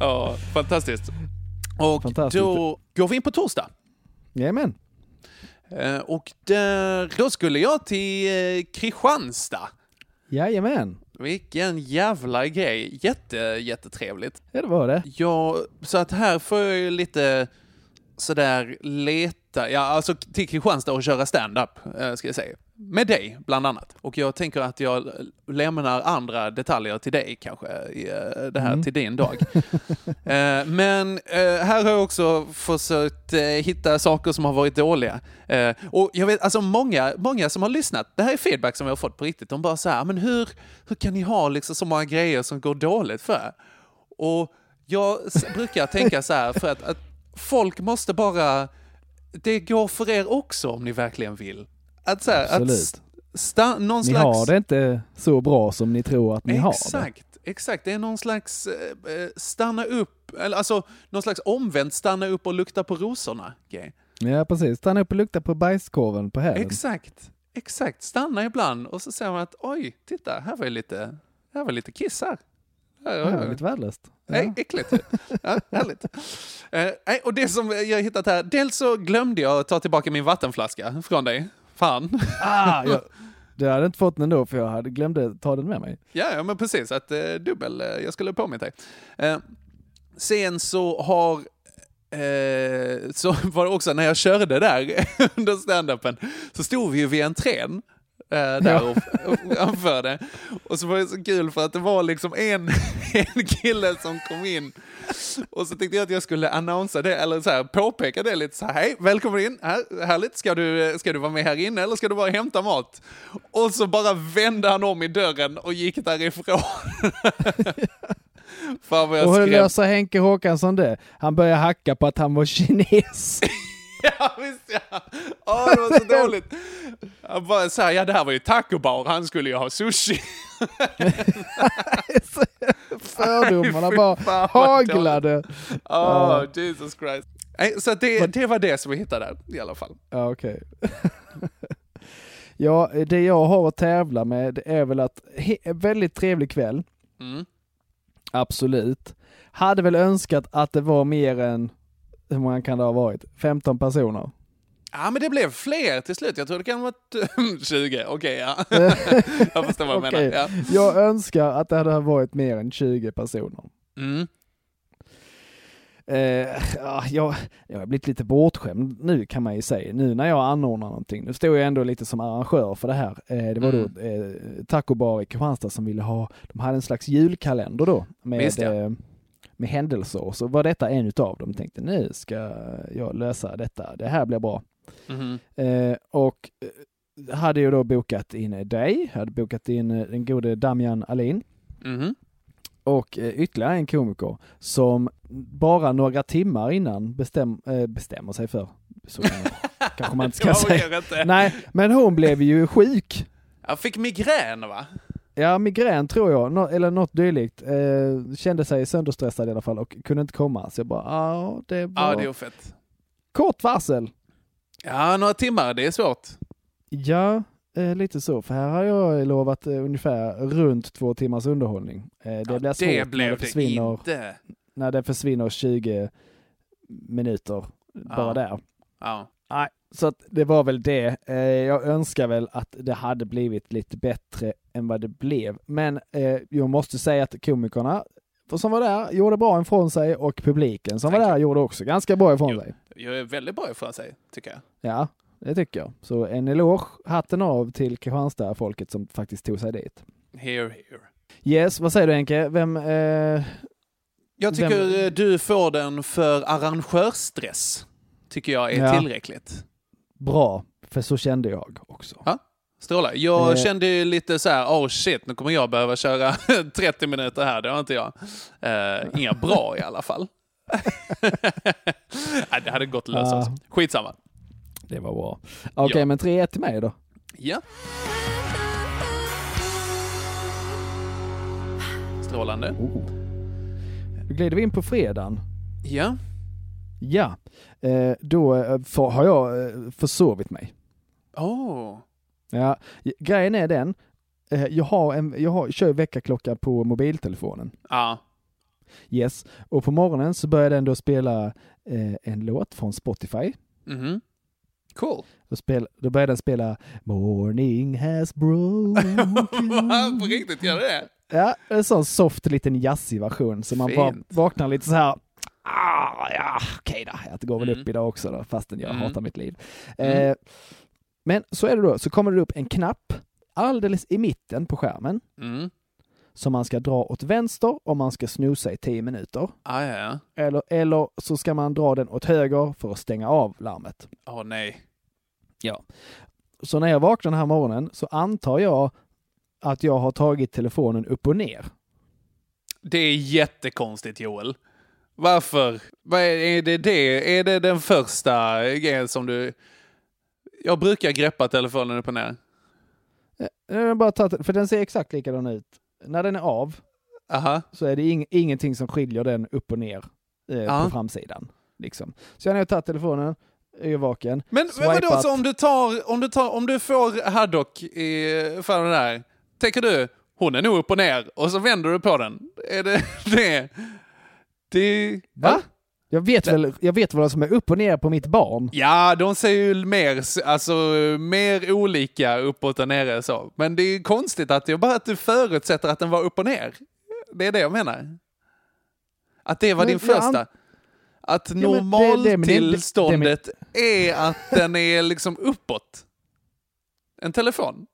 ja, fantastiskt. Och Fantastiskt. då går vi in på torsdag. Jajamän. Eh, Och där, då skulle jag till eh, Kristianstad. Jajamän. Vilken jävla grej. Jätte, jättetrevligt. Ja, det var det. Ja, så att här får jag ju lite sådär leta, ja alltså till Kristianstad och köra stand-up, eh, ska jag säga. Med dig, bland annat. Och jag tänker att jag lämnar andra detaljer till dig kanske, i eh, det här Mm. till din dag. Eh, Men här har jag också försökt hitta saker som har varit dåliga. Och jag vet, alltså många, många som har lyssnat, det här är feedback som jag har fått på riktigt, de bara så här, men hur, hur kan ni ha liksom så många grejer som går dåligt för er?" Och jag brukar tänka så här, för att, att folk måste bara, det går för er också om ni verkligen vill. Att så här, att Absolut. st- sta, någon Ni slags... har det inte så bra som ni tror att ni har det. Exakt, exakt. Det är någon slags eh, eh, stanna upp, eller alltså någon slags omvänt stanna upp och lukta på rosorna grej. Ja, precis. Stanna upp och lukta på bajskorven på hälen. Exakt, exakt. Stanna ibland och så ser man att oj, titta, här var lite, här var lite kiss här. Här, Ja, lite värdelöst. Ja. Nej, äckligt. Ja, härligt. Eh, och det som jag hittat här, dels så glömde jag ta tillbaka min vattenflaska från dig. Fan. Ah, jag, du hade inte fått den ändå för jag hade glömde ta den med mig. Ja, ja men precis. Att eh, dubbel, eh, jag skulle påminna dig. Eh, sen så har eh, så var det också när jag körde där under standupen så stod vi ju vid entrén eh, där och, och anförde. Och så var det så kul för att det var liksom en, en kille som kom in och så tänkte jag att jag skulle annonsa det, eller så här, påpeka det lite så här, hej, välkommen in, här, härligt, ska du, ska du vara med här inne eller ska du bara hämta mat? Och så bara vände han om i dörren och gick därifrån. Fan vad jag Och hur skrev. löser Henke Håkansson det? Han börjar hacka på att han var kines. Ja, visst ja. Åh, det var så dåligt. Han bara så här, ja det här var ju taco bar, han skulle ju ha sushi. Fördomarna bara haglade. Åh, Jesus Christ. Så det, det var det som vi hittade där i alla fall. Ja, okej. ja, det jag har att tävla med är väl att, väldigt trevlig kväll. Mm. Absolut. Hade väl önskat att det var mer än, hur många kan det ha varit? 15 personer. Ja, men det blev fler till slut. Jag tror det kan ha varit 20. Okej, ja. jag förstår vad du Okej. menar. Ja. Jag önskar att det hade varit mer än 20 personer. Mm. Ja, jag, jag har blivit lite bortskämd nu kan man ju säga, nu när jag anordnar någonting. Nu står jag ändå lite som arrangör för det här. Eh, det var Mm. då eh, Taco Bar i Kristianstad som ville ha, de hade en slags julkalender då med, Visst, ja. Med händelser och så var detta en utav dem. Tänkte nu ska jag lösa detta, det här blir bra. Mhm. Eh, och eh, hade ju då bokat in dig, hade bokat in eh, den gode Damian Alin Mhm. och eh, ytterligare en komiker som bara några timmar innan bestäm, eh, bestämmer sig för, så kanske man inte ska säga. inte. Nej, men hon blev ju sjuk. Jag fick migrän va? Ja, migrän tror jag, nå- eller något dylikt. Eh, kände sig sönderstressad i alla fall och kunde inte komma. Så jag bara, ja, det var Ja, det är fett. kort varsel. Ja, några timmar, det är svårt. Ja, eh, lite så. För här har jag lovat eh, ungefär runt två timmars underhållning. Eh, det blir svårt Det när blev det det försvinner, inte. när det försvinner 20 minuter bara Ja. där. Ja. Nej, så att det var väl det. Eh, jag önskar väl att det hade blivit lite bättre än vad det blev. Men eh, jag måste säga att komikerna som var där gjorde bra ifrån sig och publiken som var där gjorde också ganska bra ifrån sig. Jag är väldigt bra ifrån sig, tycker jag. Ja, det tycker jag. Så en eloge, hatten av till Kristianstad-folket som faktiskt tog sig dit. Here, here. Yes, vad säger du Henke? Vem... Eh, Jag tycker vem- du får den för arrangörsstress. Tycker jag är Ja. tillräckligt. Bra, för så kände jag också. Ja, strålar. Jag Eh. kände lite så här, oh shit, nu kommer jag behöva köra 30 minuter här. Det har inte jag. Eh, inga bra i alla fall. Nej, det hade gått att lösa också. Skitsamma. Det var bra. Okej, Ja. men 3-1 till mig då. Ja. Strålande. Då glider vi in på fredagen. Ja. Ja, eh, då eh, har jag eh, försovit mig. Oh. Ja, grejen är den, jag, har en, jag har, kör väckarklocka på mobiltelefonen. Ja. Yes, och på morgonen så börjar den då spela en låt från Spotify. Mhm. Cool. Då, spel, då börjar den spela Morning has broken. på riktigt, gör det? Ja, en sån soft liten jazzig version så man bara vaknar lite så här. Ah, ja, okej då, det går väl Mm. upp idag också då, fastän jag Mm. hatar mitt liv. Mm. Eh, men så är det då, så kommer det upp en knapp alldeles i mitten på skärmen Mm. som man ska dra åt vänster om man ska snosa i 10 minuter. Ah, ja, ja. Eller, eller så ska man dra den åt höger för att stänga av larmet. Åh nej. Ja. Så när jag vaknar den här morgonen så antar jag att jag har tagit telefonen upp och ner. Det är jättekonstigt Joel. Varför? Är, det det? Är det den första grejen som du... Jag brukar greppa telefonen upp och ner. Jag har bara tagit, för den ser exakt likadan ut. När den är av Aha. så är det ing, ingenting som skiljer den upp och ner eh, på framsidan. Liksom. Så jag har tagit telefonen, är jag vaken. Men, men vadå, så om du tar, om du tar, om du får Haddock i för den där, tänker du, hon är nog upp och ner, och så vänder du på den. Är det det? Det... Va? Jag vet, väl, jag vet vad som är upp och ner på mitt barn. Ja, de ser ju mer, alltså, mer olika uppåt och nere så. Men det är konstigt att är bara att du förutsätter att den var upp och ner. Det är det jag menar. Att det var Men din jag an- första. Att det- normaltillståndet är att den är liksom uppåt. En telefon.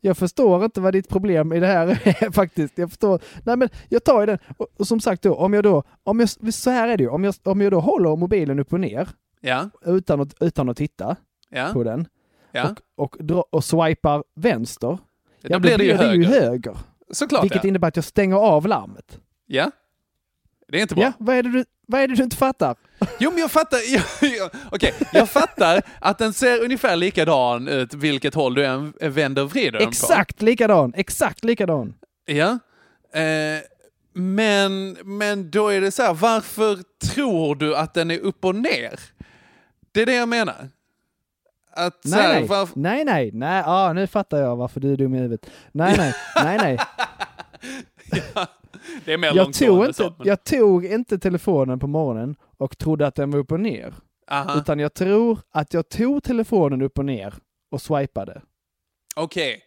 Jag förstår inte vad ditt problem i det här är faktiskt. Jag förstår. Nej men jag tar ju den. Och, och som sagt då, om jag då, om jag, så här är det ju, om jag, om jag då håller mobilen upp och ner Ja, utan att, utan att titta ja, på den ja. och, och, dra, och swipar vänster, Då blir det ju höger. höger. Såklart vilket ja. innebär att jag stänger av larmet. Ja. Det är inte bra. Ja, vad är det du, vad är det du inte fattar? Jo, men jag fattar. Jag, jag, Okej, jag fattar att den ser ungefär likadan ut vilket håll du än vänder och vrider den på. Exakt likadan, exakt likadan. Ja. Eh, men, men då är det så här, varför tror du att den är upp och ner? Det är det jag menar. Att Nej, här, nej, varför- nej, nej, nej, ah, nu fattar jag varför du är dum i huvudet. Nej, nej, nej, nej. det är mer Jag tog, så, inte, men- jag tog inte telefonen på morgonen och trodde att den var upp och ner. Aha. Utan jag tror att jag tog telefonen upp och ner och swipade. Okej.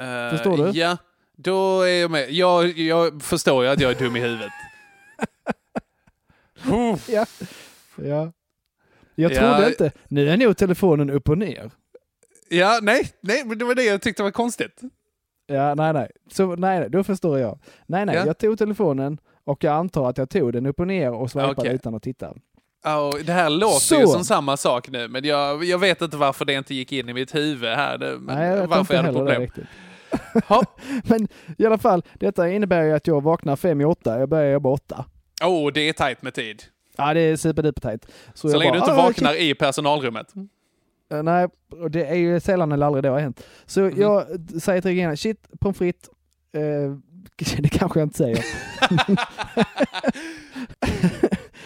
Eh, Förstår du? Ja, då är jag med. Jag, jag förstår ju att jag är dum i huvudet. Ja. ja. Jag Ja. trodde inte, nu är nog telefonen upp och ner. Ja, nej, nej, men det var det jag tyckte var konstigt. Ja, nej, nej. Så, nej, då förstår jag. Nej, nej, Ja. jag tog telefonen och jag antar att jag tog den upp och ner och swipade Okej. utan att titta. Och det här låter Så. ju som samma sak nu, men jag, jag vet inte varför det inte gick in i mitt huvud här. Det- Men Nej, jag varför jag hade det problem. riktigt. Men i alla fall, detta innebär ju att jag vaknar fem i åtta, jag börjar jobba åtta. Åh, oh, det är tajt med tid. Ja, det är superduper tajt. Så, jag länge du bara, inte "Ah, vaknar shit." i personalrummet. Eh, Nej, det är ju sällan eller aldrig det har hänt. Så Mhm. jag säger till Regina, shit, pommes frites, eh, det kanske jag inte säger.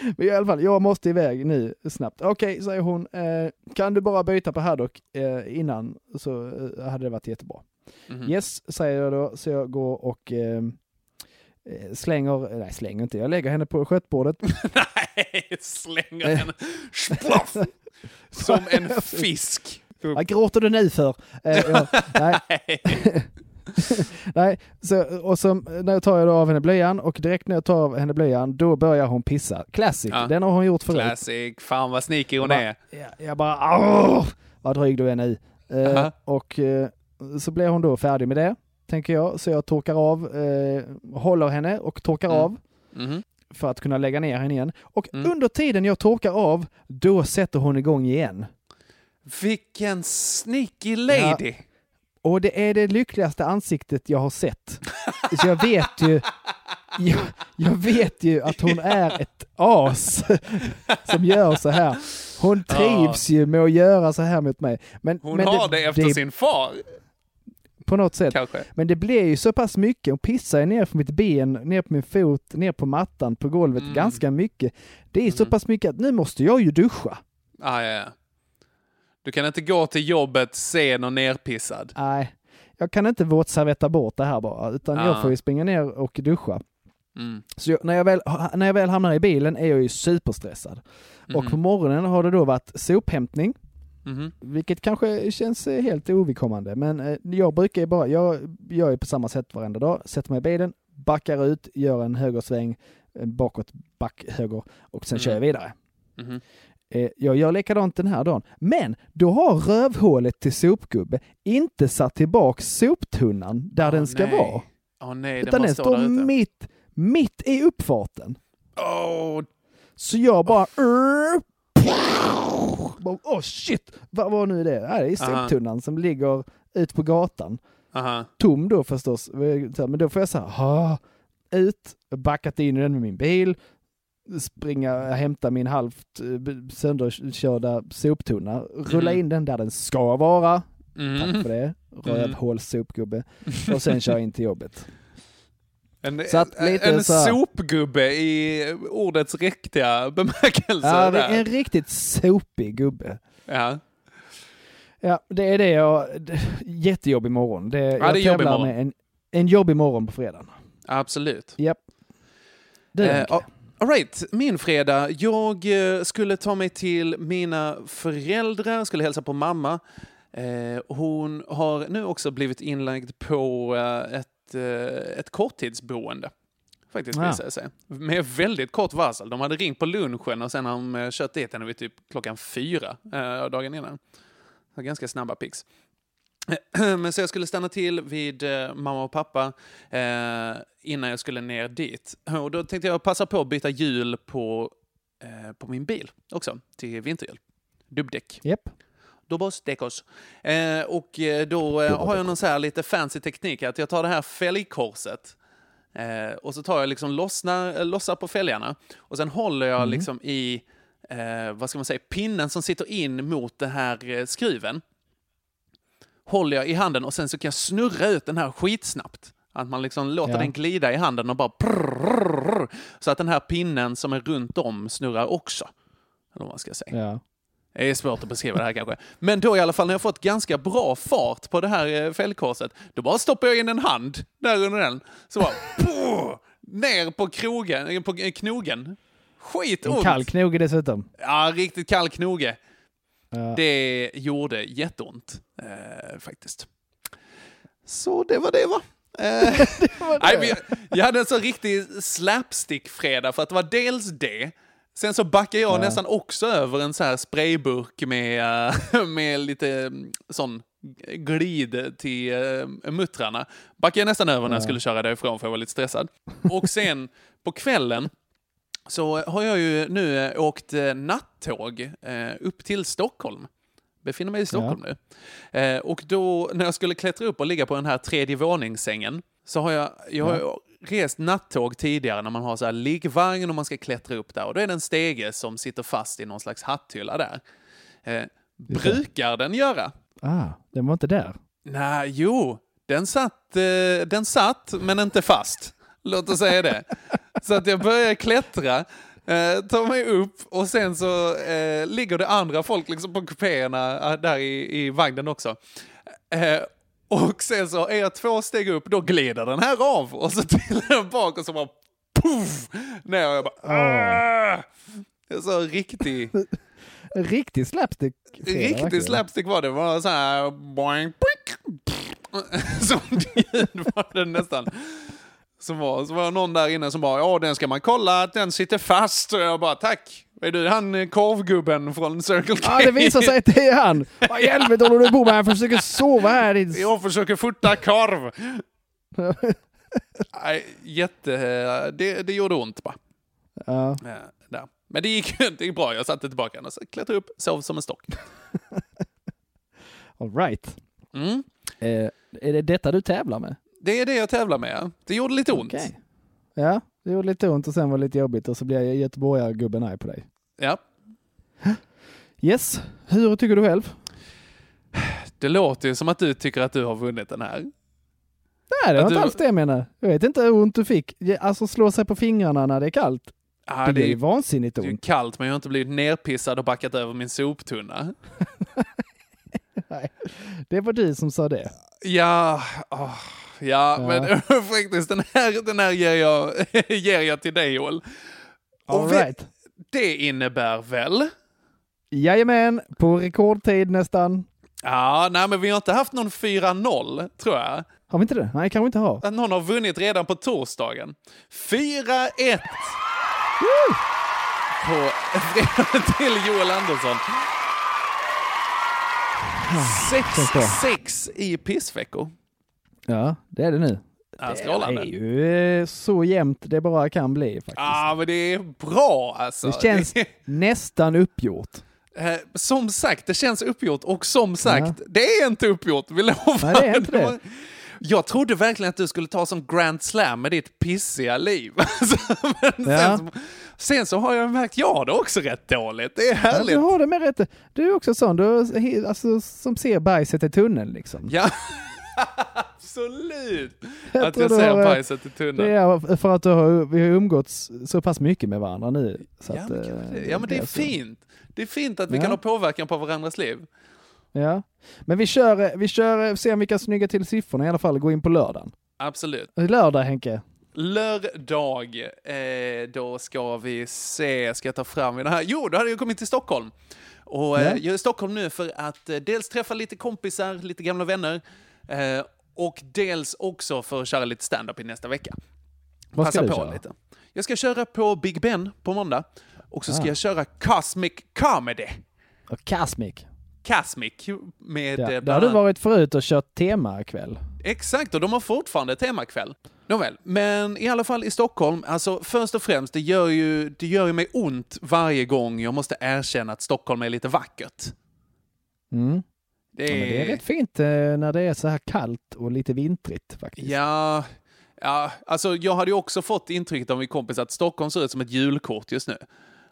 Men i alla fall, jag måste iväg nu snabbt. Okej, säger hon, eh, kan du bara byta på Haddock eh, innan så eh, hade det varit jättebra. Mhm. Yes, säger jag då, så jag går och eh, eh, slänger, nej slänger inte, jag lägger henne på skötbordet. Nej, slänger henne. Som en fisk. Vad gråter du nu för? Eh, ja, nej. nej, så, och så när tar jag då av henne blöjan och direkt när jag tar av henne blöjan då börjar hon pissa. Classic, Ja. den har hon gjort förut. Classic. Fan vad sneaky hon Jag är. bara, jag, jag bara åh, vad dryg du är nu. Eh, Aha. och eh, så blir hon då färdig med det, tänker jag. Så jag torkar av, eh, håller henne och torkar Mm. av Mhm. För att kunna lägga ner henne igen. Och Mm. under tiden jag torkar av, då sätter hon igång igen. Vilken sneaky lady. Och det är det lyckligaste ansiktet jag har sett. Så jag vet ju, jag, jag vet ju att hon är ett as som gör så här. Hon trivs ju med att göra så här mot mig. Men, Hon men har det, efter sin far. På något sätt. Kanske. Men det blir ju så pass mycket. Pissar ju ner på mitt ben, ner på min fot, ner på mattan, på golvet. Mm. Ganska mycket. Det är så pass mycket att nu måste jag ju duscha. Ah, ja, ja. Du kan inte gå till jobbet sen och nerpissad. Nej, jag kan inte våtservetta bort det här bara, utan Ah. jag får ju springa ner och duscha. Mm. Så jag, när, jag väl, när jag väl hamnar i bilen är jag ju superstressad. Och Mhm. på morgonen har det då varit sophämtning, Mhm. vilket kanske känns eh, helt ovidkommande. Men eh, jag brukar bara, jag gör ju på samma sätt varenda dag, sätter mig i bilen, backar ut, gör en högersväng, bakåt, back, höger och sen kör jag Mhm. vidare. Eh, Jag gör likadant den här dagen. Men då har rövhålet till sopgubbe inte satt tillbaks soptunnan där den ska nej. vara. Åh nej, den Utan den stå står mitt, mitt i uppfarten. Åh, Så jag bara... Bara, Åh shit! Vad var nu det? Nej, det är soptunnan som ligger ut på gatan. aha. Tom då förstås. Men då får jag så här, ut, backat in i den med min bil, springa, hämta min halvt eh, sönderkörda soptunna, rulla Mm. in den där den ska vara. Mm. Tack för det. Rövhålssopgubbe. Och sen köra in till jobbet. En, Så att lite en så här- sopgubbe i ordets riktiga bemärkelse. Ja, där. är en riktigt sopig gubbe. ja. Ja, det är det jag... Jättejobbig morgon. Det, jag det är jobbig tävlar morgon. med en, en jobbig morgon på fredagen. Absolut. Japp. Är Eh, all right, min fredag. Jag eh, skulle ta mig till mina föräldrar, skulle hälsa på mamma. Eh, hon har nu också blivit inlagd på eh, ett, eh, ett korttidsboende. Faktiskt visar det sig. Med väldigt kort varsel. De hade ringt på lunchen och sen har de eh, kört dit henne vid typ klockan fyra eh, dagen innan. Så ganska snabba pix. Men så jag skulle stanna till vid eh, mamma och pappa eh, innan jag skulle ner dit. Och då tänkte jag passa på att byta hjul på, eh, på min bil också, till vinterhjul. Dubbdäck. Japp. Dos däckos. Eh, och eh, då eh, har jag någon så här lite fancy teknik att jag tar det här fälgkorset eh, och så tar jag liksom lossnar, lossar på fälgarna och sen håller jag Mm. liksom i, vad ska man säga, pinnen som sitter in mot den här skruven håller jag i handen och sen så kan jag snurra ut den här skitsnabbt. Att man liksom låter Ja. den glida i handen och bara prrrr, så att den här pinnen som är runt om snurrar också. Eller vad man ska säga. Ja. Det är svårt att beskriva det här kanske. Men då i alla fall när jag fått ganska bra fart på det här eh, fälgkorset, då bara stoppar jag in en hand där under den. Så bara, poh, ner på krogen, eh, på eh, knogen. Skitont! En kall knoge dessutom. Ja, riktigt kall knoge. Ja. Det gjorde jätteont, eh, faktiskt. Så det var det va? Eh, nej, men jag, jag hade en så riktig slapstick-fredag för att det var dels det, sen så backade jag Ja. nästan också över en så här sprayburk med, eh, med lite mm, sån glid till uh, muttrarna. Backade jag nästan över när jag Ja. skulle köra därifrån för jag var lite stressad. Och sen på kvällen så har jag ju nu eh, åkt eh, nattåg eh, upp till Stockholm. Befinner mig i Stockholm nu. Eh, och då, när jag skulle klättra upp och ligga på den här tredje våningssängen, så har jag, jag har rest nattåg tidigare när man har så här liggvagn och man ska klättra upp där. Och då är det en stege som sitter fast i någon slags hatthylla där. Eh, brukar den göra? Ah, den var inte där. Nej, jo, den satt, eh, den satt men inte fast. Låt oss säga det. Så att jag börjar klättra, eh, tar mig upp och sen så eh, ligger det andra folk liksom på kupéerna eh, där i, i vagnen också. Och sen så är jag två steg upp, då glider den här av och så trillar jag bak och så bara puff, ner och jag bara! Det är så riktig, riktig slapstick. riktig slapstick var det. Det var så här boing, boing, Som ljud var det nästan. Som var, så var det någon där inne som bara, ja den ska man kolla att den sitter fast. Och jag bara, tack. Är du han eh, korvgubben från Circle K? Ja, det visar sig att det är han. Vad i helvete håller du på med? Jag försöker sova här. Jag försöker fota korv. Nej, jätte... Det, det gjorde ont bara. Ja. Eh, Där. Men det gick, det gick bra, jag satte tillbaka den och så klättrade upp, sov som en stock. All right. Mm. Eh, är det detta du tävlar med? Det är det jag tävlar med. ja. Det gjorde lite ont. Okej. Ja, det gjorde lite ont och sen var det lite jobbigt och så blev jag göteborgargubben arg på dig. Ja. Yes, hur tycker du själv? Det låter ju som att du tycker att du har vunnit den här. Nej, det var inte du- alls det jag menar. Jag vet inte hur ont du fick. Alltså slå sig på fingrarna när det är kallt. Ja, det det är ju vansinnigt det är ju ont. kallt, men jag har inte blivit nerpissad och backat över min soptunna. Det var du som sa det. Ja, åh, ja, Ja. men faktiskt den här, den här ger, jag, ger jag till dig Joel. All Och right. Det innebär väl? Jajamän, på rekordtid nästan. Ja, nej men vi har inte haft någon 4-0, tror jag. Har vi inte det? Nej, kanske inte har. Att någon har vunnit redan på torsdagen. 4-1! På till Joel Andersson. Bra. 6-6 i pissveckor. Ja, det är det nu. Ja, Det är ju eh, så jämnt det bara kan bli faktiskt. Ja, men det är bra alltså. Det känns nästan uppgjort. Eh, som sagt, det känns uppgjort och som sagt, det är inte uppgjort. Vi lovar. Nej, det är inte det. Jag trodde verkligen att du skulle ta som Grand Slam med ditt pissiga liv. Alltså, men Ja. sen, sen så har jag märkt, jag har det också rätt dåligt. Det är Ja, härligt. du har det med rätt. Du är också sån, du, alltså, som ser bajset i tunneln liksom. Ja, absolut. Jag att jag ser har, eh, bajset i tunneln. Det är för att du har, vi har umgåtts så pass mycket med varandra nu. Ja, att, men, eh, kanske det. ja, men det är fint. Det är fint att vi Ja. kan ha påverkan på varandras liv. Ja. Men vi kör, eh, vi kör, eh, se om vi kan snygga till siffrorna i alla fall, gå in på lördagen. Absolut. Lördag Henke. Lördag, eh, då ska vi se, ska jag ta fram det här? Jo, då hade jag kommit till Stockholm. Och eh, Ja. jag är i Stockholm nu för att eh, dels träffa lite kompisar, lite gamla vänner. Eh, och dels också för att köra lite stand-up i nästa vecka. Vad ska du på köra? lite. Jag ska köra på Big Ben på måndag. Och så ska Ah. jag köra Cosmic Comedy. Och Cosmic. Cosmic med... Ja, eh, där har du varit förut och kört temakväll. Exakt, och de har fortfarande temakväll. Nåväl, men i alla fall i Stockholm, alltså först och främst, det gör ju, det gör ju mig ont varje gång jag måste erkänna att Stockholm är lite vackert. Mm. Det Ja, men det är rätt fint eh, när det är så här kallt och lite vintrigt faktiskt. Ja, ja, alltså jag hade ju också fått intrycket av min kompis att Stockholm ser ut som ett julkort just nu.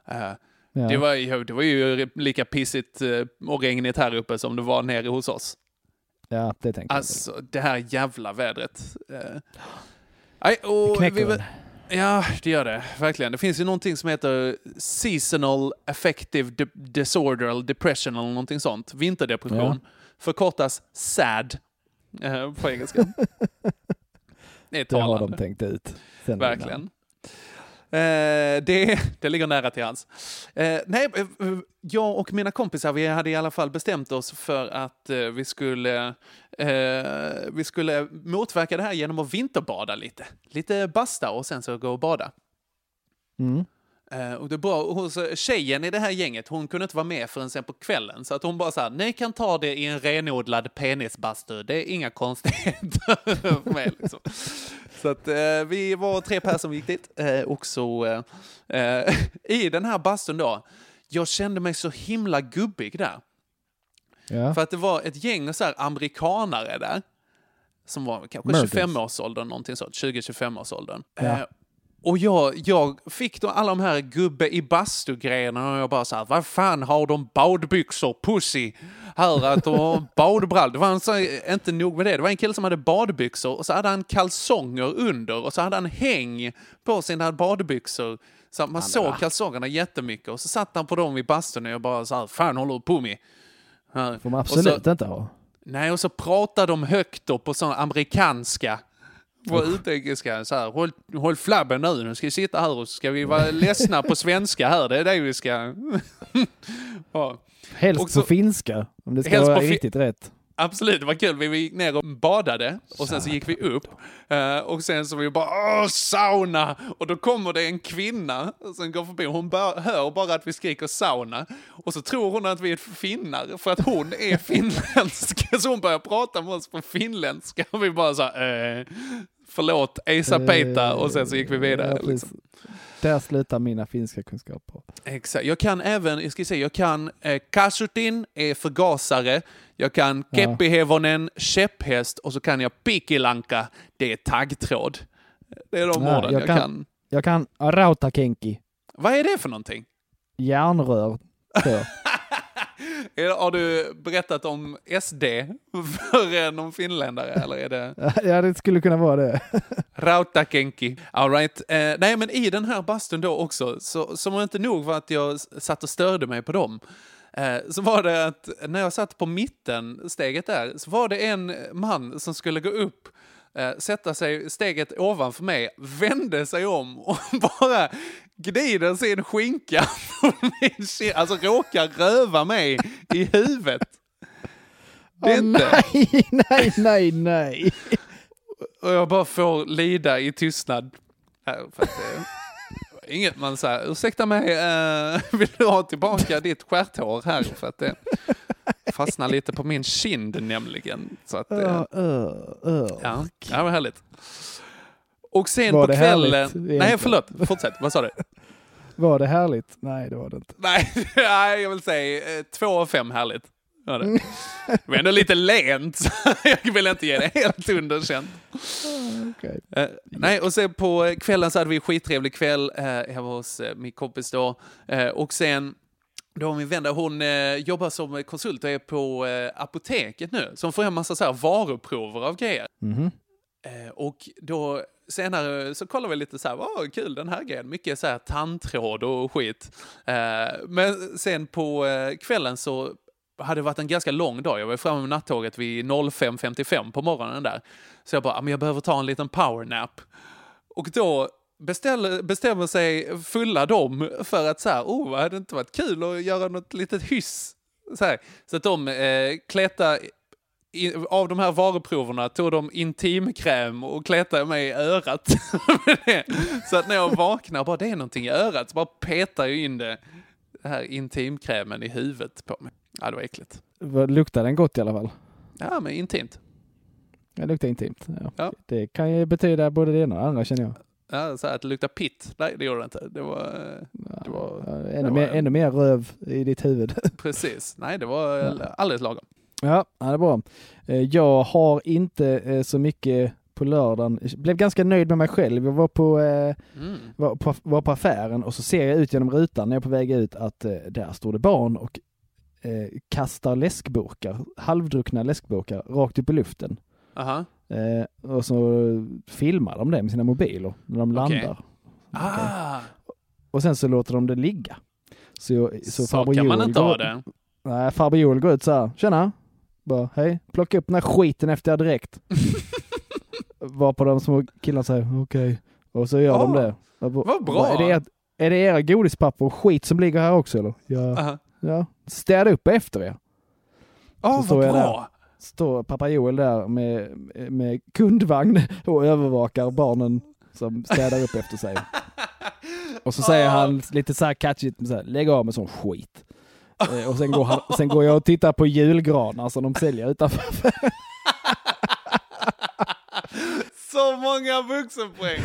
Eh, Ja. det, var, ju- det var ju lika pissigt eh, och regnigt här uppe som det var nere hos oss. Ja, det tänker Alltså, det här jävla vädret. Eh, nej, och knäcker vi. Ja, det gör det. Verkligen. Det finns ju någonting som heter Seasonal Affective De- Disorder eller Depression eller någonting sånt. Vinterdepression. Förkortas SAD eh, på engelska. det är Det har de tänkt ut. Verkligen. Eh, Eh, det, det ligger nära till hans. Eh, nej, eh, jag och mina kompisar vi hade i alla fall bestämt oss för att eh, vi, skulle, eh, vi skulle motverka det här genom att vinterbada lite. Lite basta och sen så gå och bada. Mm. Eh, och det är bra, hon, tjejen i det här gänget, hon kunde inte vara med förrän sen på kvällen. Så att hon bara så här, ni kan ta det i en renodlad penisbastu. Det är inga konstigheter för mig. Liksom. Så att eh, vi var tre personer som gick dit. Eh, och så i den här bastun då, jag kände mig så himla gubbig där. Ja. För att det var ett gäng så här amerikanare där. Som var kanske Americans. 25-årsåldern, någonting sånt. 20-25-årsåldern. Ja. Eh, och jag, jag fick då alla de här gubbe i bastu-grejerna och jag bara så här, vad fan har de badbyxor, pussy? Här att de har badbrall. Det var en, så, inte nog med det, det var en kille som hade badbyxor och så hade han kalsonger under och så hade han häng på sina badbyxor. Så man såg kalsongerna jättemycket och så satt han på dem i bastun och jag bara så här, fan håller du på med? Får man Och så- absolut inte ha. Nej, och så pratar de högt då på sån amerikanska. På utengelska, så här, håll, håll flabben nu, nu ska vi sitta här och ska vi vara ledsna på svenska här, det är det vi ska... ja. Helst Och så- på finska, om det ska vara riktigt rätt. Absolut, det var kul. Vi gick ner och badade och sen så gick vi upp. Eh, och sen så var vi bara åh, sauna! Och då kommer det en kvinna som går förbi. Hon hör bara att vi skriker sauna. Och så tror hon att vi är finnar för att hon är finländsk. Så hon börjar prata med oss på finländska. Och vi bara så här, eh, förlåt, Esa Peita. Och sen så gick vi vidare. Ja, liksom. Där slutar mina finska kunskaper. Exakt. Jag kan även, jag ska se, jag kan eh, kasutin, är förgasare. Jag kan Ja. keppihevonen, käpphäst och så kan jag pikilanka, det är taggtråd. Det är de Ja, orden jag, kan. Jag kan rautakenki, Vad är det för någonting? järnrör. Har du berättat om SD för någon finländare eller är det ja, det skulle kunna vara det. Rautakenki? All right. Eh, nej, men i den här bastun då också, så, som inte nog var att jag satt och störde mig på dem, eh, så var det att när jag satt på mitten, steget där, så var det en man som skulle gå upp eh, sätta sig steget ovanför mig, vände sig om och bara gnider sin skinka min alltså råkar röva mig i huvudet. Det är Åh, inte... nej, nej, nej, nej. Och jag bara får lida i tystnad. Här, för att är inget man säger, ursäkta mig, eh, vill du ha tillbaka ditt stjärthår här? För att det fastnar lite på min kind nämligen. Så att, eh, Uh, uh, uh. ja, det var härligt. Och sen Var på kvällen... Nej, förlåt. Fortsätt. Vad sa du? Var det härligt? Nej, det var det inte. Nej, nej, jag vill säga eh, två av fem härligt. Ja, det. det var ändå lite lent, så jag vill inte ge det helt underkänt. Okej. Eh, nej, och sen på kvällen så hade vi en skittrevlig kväll eh, hemma hos eh, min kompis då. Och sen då min vän där, hon eh, jobbar som konsult och är på eh, apoteket nu. Så hon får hem massa så här varuprover av grejer. Mhm. Eh, och då senare så kollar vi lite så här, vad kul den här grejen, mycket så här tandtråd och skit. Eh, men sen på eh, kvällen så hade det varit en ganska lång dag. Jag var framme med nattåget vid 05.55 på morgonen där. Så jag bara, ah, men jag behöver ta en liten powernap. Och då beställer, bestämmer sig fulla dem för att så här, oh, hade det inte varit kul att göra något litet hyss? Så, här. så att de eh, klättar i, av de här varuproverna tog de intimkräm och klättade mig i örat. det. så att när jag vaknar, bara det är någonting i örat, så bara petar jag in det, det här intimkrämen i huvudet på mig. Ja, det var äckligt. Luktar den gott i alla fall? Ja, men intimt. Det luktar intimt. Ja. Ja. Det kan ju betyda både det ena och det andra känner jag. Ja, så här att det luktar pitt. Nej, det gjorde det inte. Det var... Det var Ja, det ännu, var- mer, ännu mer röv i ditt huvud. Precis. Nej, det var alldeles lagom. Ja, det är bra. Eh, Jag har inte eh, så mycket på lördagen. Jag blev ganska nöjd med mig själv. Jag var på, eh, Mm. var på, var på affären och så ser jag ut genom rutan när jag är på väg ut att där står det barn och eh, kastar läskburkar, halvdruckna läskburkar, rakt upp i luften. Aha. Eh, och så filmar de det med sina mobiler när de Okej. landar. Ah, Och sen så låter de det ligga. Så, så, så kan man inte ha det. Nej, farbror Joel går ut så här. Tjena! Bara, hej, plocka upp den här skiten efter jag direkt. Var på de små killarna säger okej. Och så gör de Ah, det. Bara, vad bra. Är det, ert- är det era godispapper och skit som ligger här också eller? Ja. Aha. ja. Städa upp efter er. Så står vad bra! Står pappa Joel där med, med kundvagn och övervakar barnen som städar upp efter sig. Och så säger han lite så här catchigt, så här, lägg av med sån skit. Eh, och sen går, han, sen går jag och tittar på julgranar som de säljer utanför. Så många vuxenpoäng!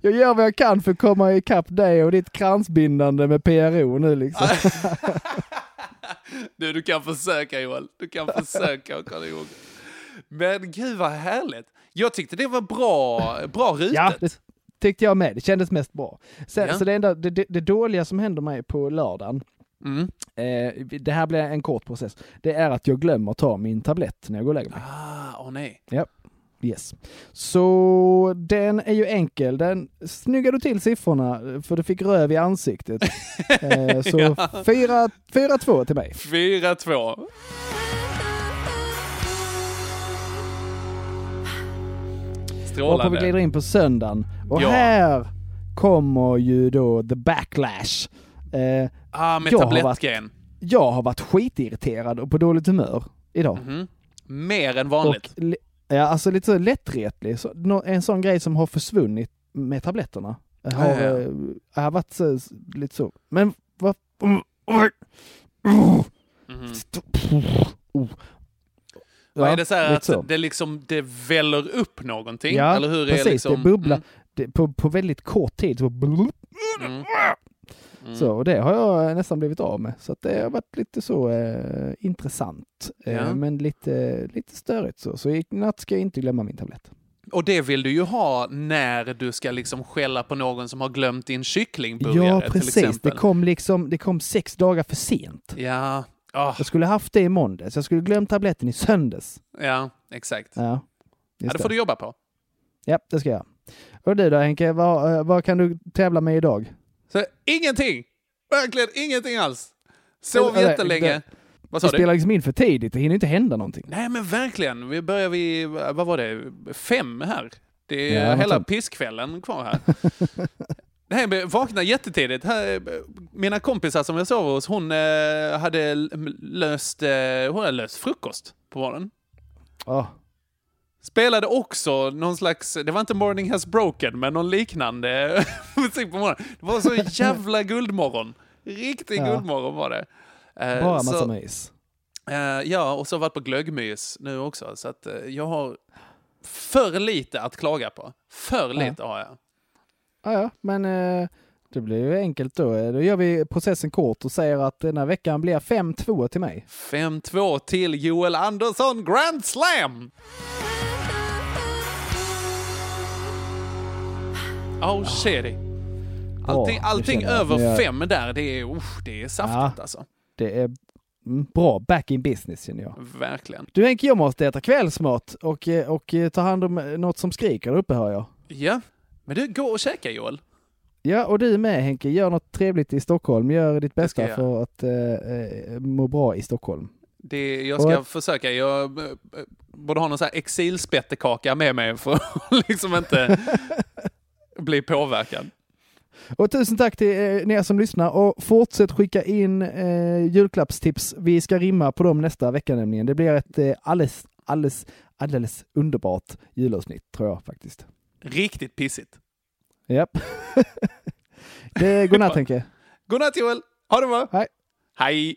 Jag gör vad jag kan för att komma ikapp dig och ditt kransbindande med PRO nu liksom. Du, du kan försöka Joel. Du kan försöka och komma ihåg. Men gud vad härligt. Jag tyckte det var bra, bra rutet. Ja, det tyckte jag med. Det kändes mest bra. Sen, Ja. Så det, enda, det, det, det dåliga som händer mig på lördagen, Mm. eh, det här blir en kort process, det är att jag glömmer ta min tablett när jag går och lägger mig. Ah, åh nej. Ja. Yes. Så den är ju enkel. Den snyggar du till siffrorna för du fick röv i ansiktet. eh, så Ja. 4-2 till mig. 4-2. Varpå vi Strålande. glider in på söndagen. Och Ja. här kommer ju då the backlash. Eh, Ah, med jag har varit- tablettgrejen. jag har varit skitirriterad och på dåligt humör idag. Mhm. Mer än vanligt. Och, ja, alltså lite så lättretlig. Så, en sån grej som har försvunnit med tabletterna. Jag har, Ja, ja. eh, har varit så, lite så. Men vad... Oh. Vad Ja, är det så här att så. det liksom, det väller upp någonting? Ja, Eller hur är precis. det liksom? Det bubblar det, på, på väldigt kort tid. Så, Mm. Mm. så och det har jag nästan blivit av med. Så det har varit lite så eh, intressant. Eh, Ja. Men lite, lite störigt så. Så i natt ska jag inte glömma min tablett. Och det vill du ju ha när du ska liksom skälla på någon som har glömt din kycklingburgare Ja, precis. Det kom liksom, det kom sex dagar för sent. Ja, Ah, Jag skulle haft det i måndags. Jag skulle glömt tabletten i söndags. ja, exakt. Ja, Ja, det får du jobba på. Ja, det ska jag. Och du då Henke, vad, eh, vad kan du tävla med idag? Så ingenting! Verkligen ingenting alls. Sov jättelänge. det- Vad sa du? spelar liksom in för tidigt, det hinner inte hända någonting. Nej men verkligen. Vi börjar vid, vad var det, fem här. Det är Ja, hela pisskvällen kvar här. Nej, men vaknar jättetidigt. Här, Mina kompisar som jag sov hos, hon eh, hade löst, eh, hon hade löst frukost på morgonen. Ja, Spelade också någon slags, det var inte Morning Has Broken, men någon liknande musik på morgonen. Det var så jävla guldmorgon. Riktig Ja. guldmorgon var det. Eh, bara massa så- mys. Eh, ja, och så har jag varit på glöggmys nu också. Så att eh, jag har för lite att klaga på. För Ja. lite har jag. Ja, ja, men det blir ju enkelt då. Då gör vi processen kort och säger att den här veckan blir 5-2 till mig. 5-2 till Joel Andersson Grand Slam! Oh. Allting, Bra, allting jag. över jag- fem där, det är, usch, det är saftigt alltså. Det är bra back in business känner jag. Verkligen. Du Henke, jag måste äta kvällsmat och, eh, och eh, ta hand om eh, något som skriker där uppe hör jag. Ja, men du, gå och käka Joel. Ja, och du med Henke, gör något trevligt i Stockholm. Gör ditt bästa för att eh, må bra i Stockholm. Det, jag ska Och- försöka. Jag borde ha någon sån här exilspettekaka med mig för att liksom inte bli påverkad. Och tusen tack till eh, er som lyssnar och fortsätt skicka in eh, julklappstips. Vi ska rimma på dem nästa vecka nämligen. Det blir ett eh, alldeles, alldeles, alldeles underbart julavsnitt tror jag faktiskt. Riktigt pissigt. Japp. det godnatt Henke. Godnatt Joel! Ha det bra! Hej! Hej!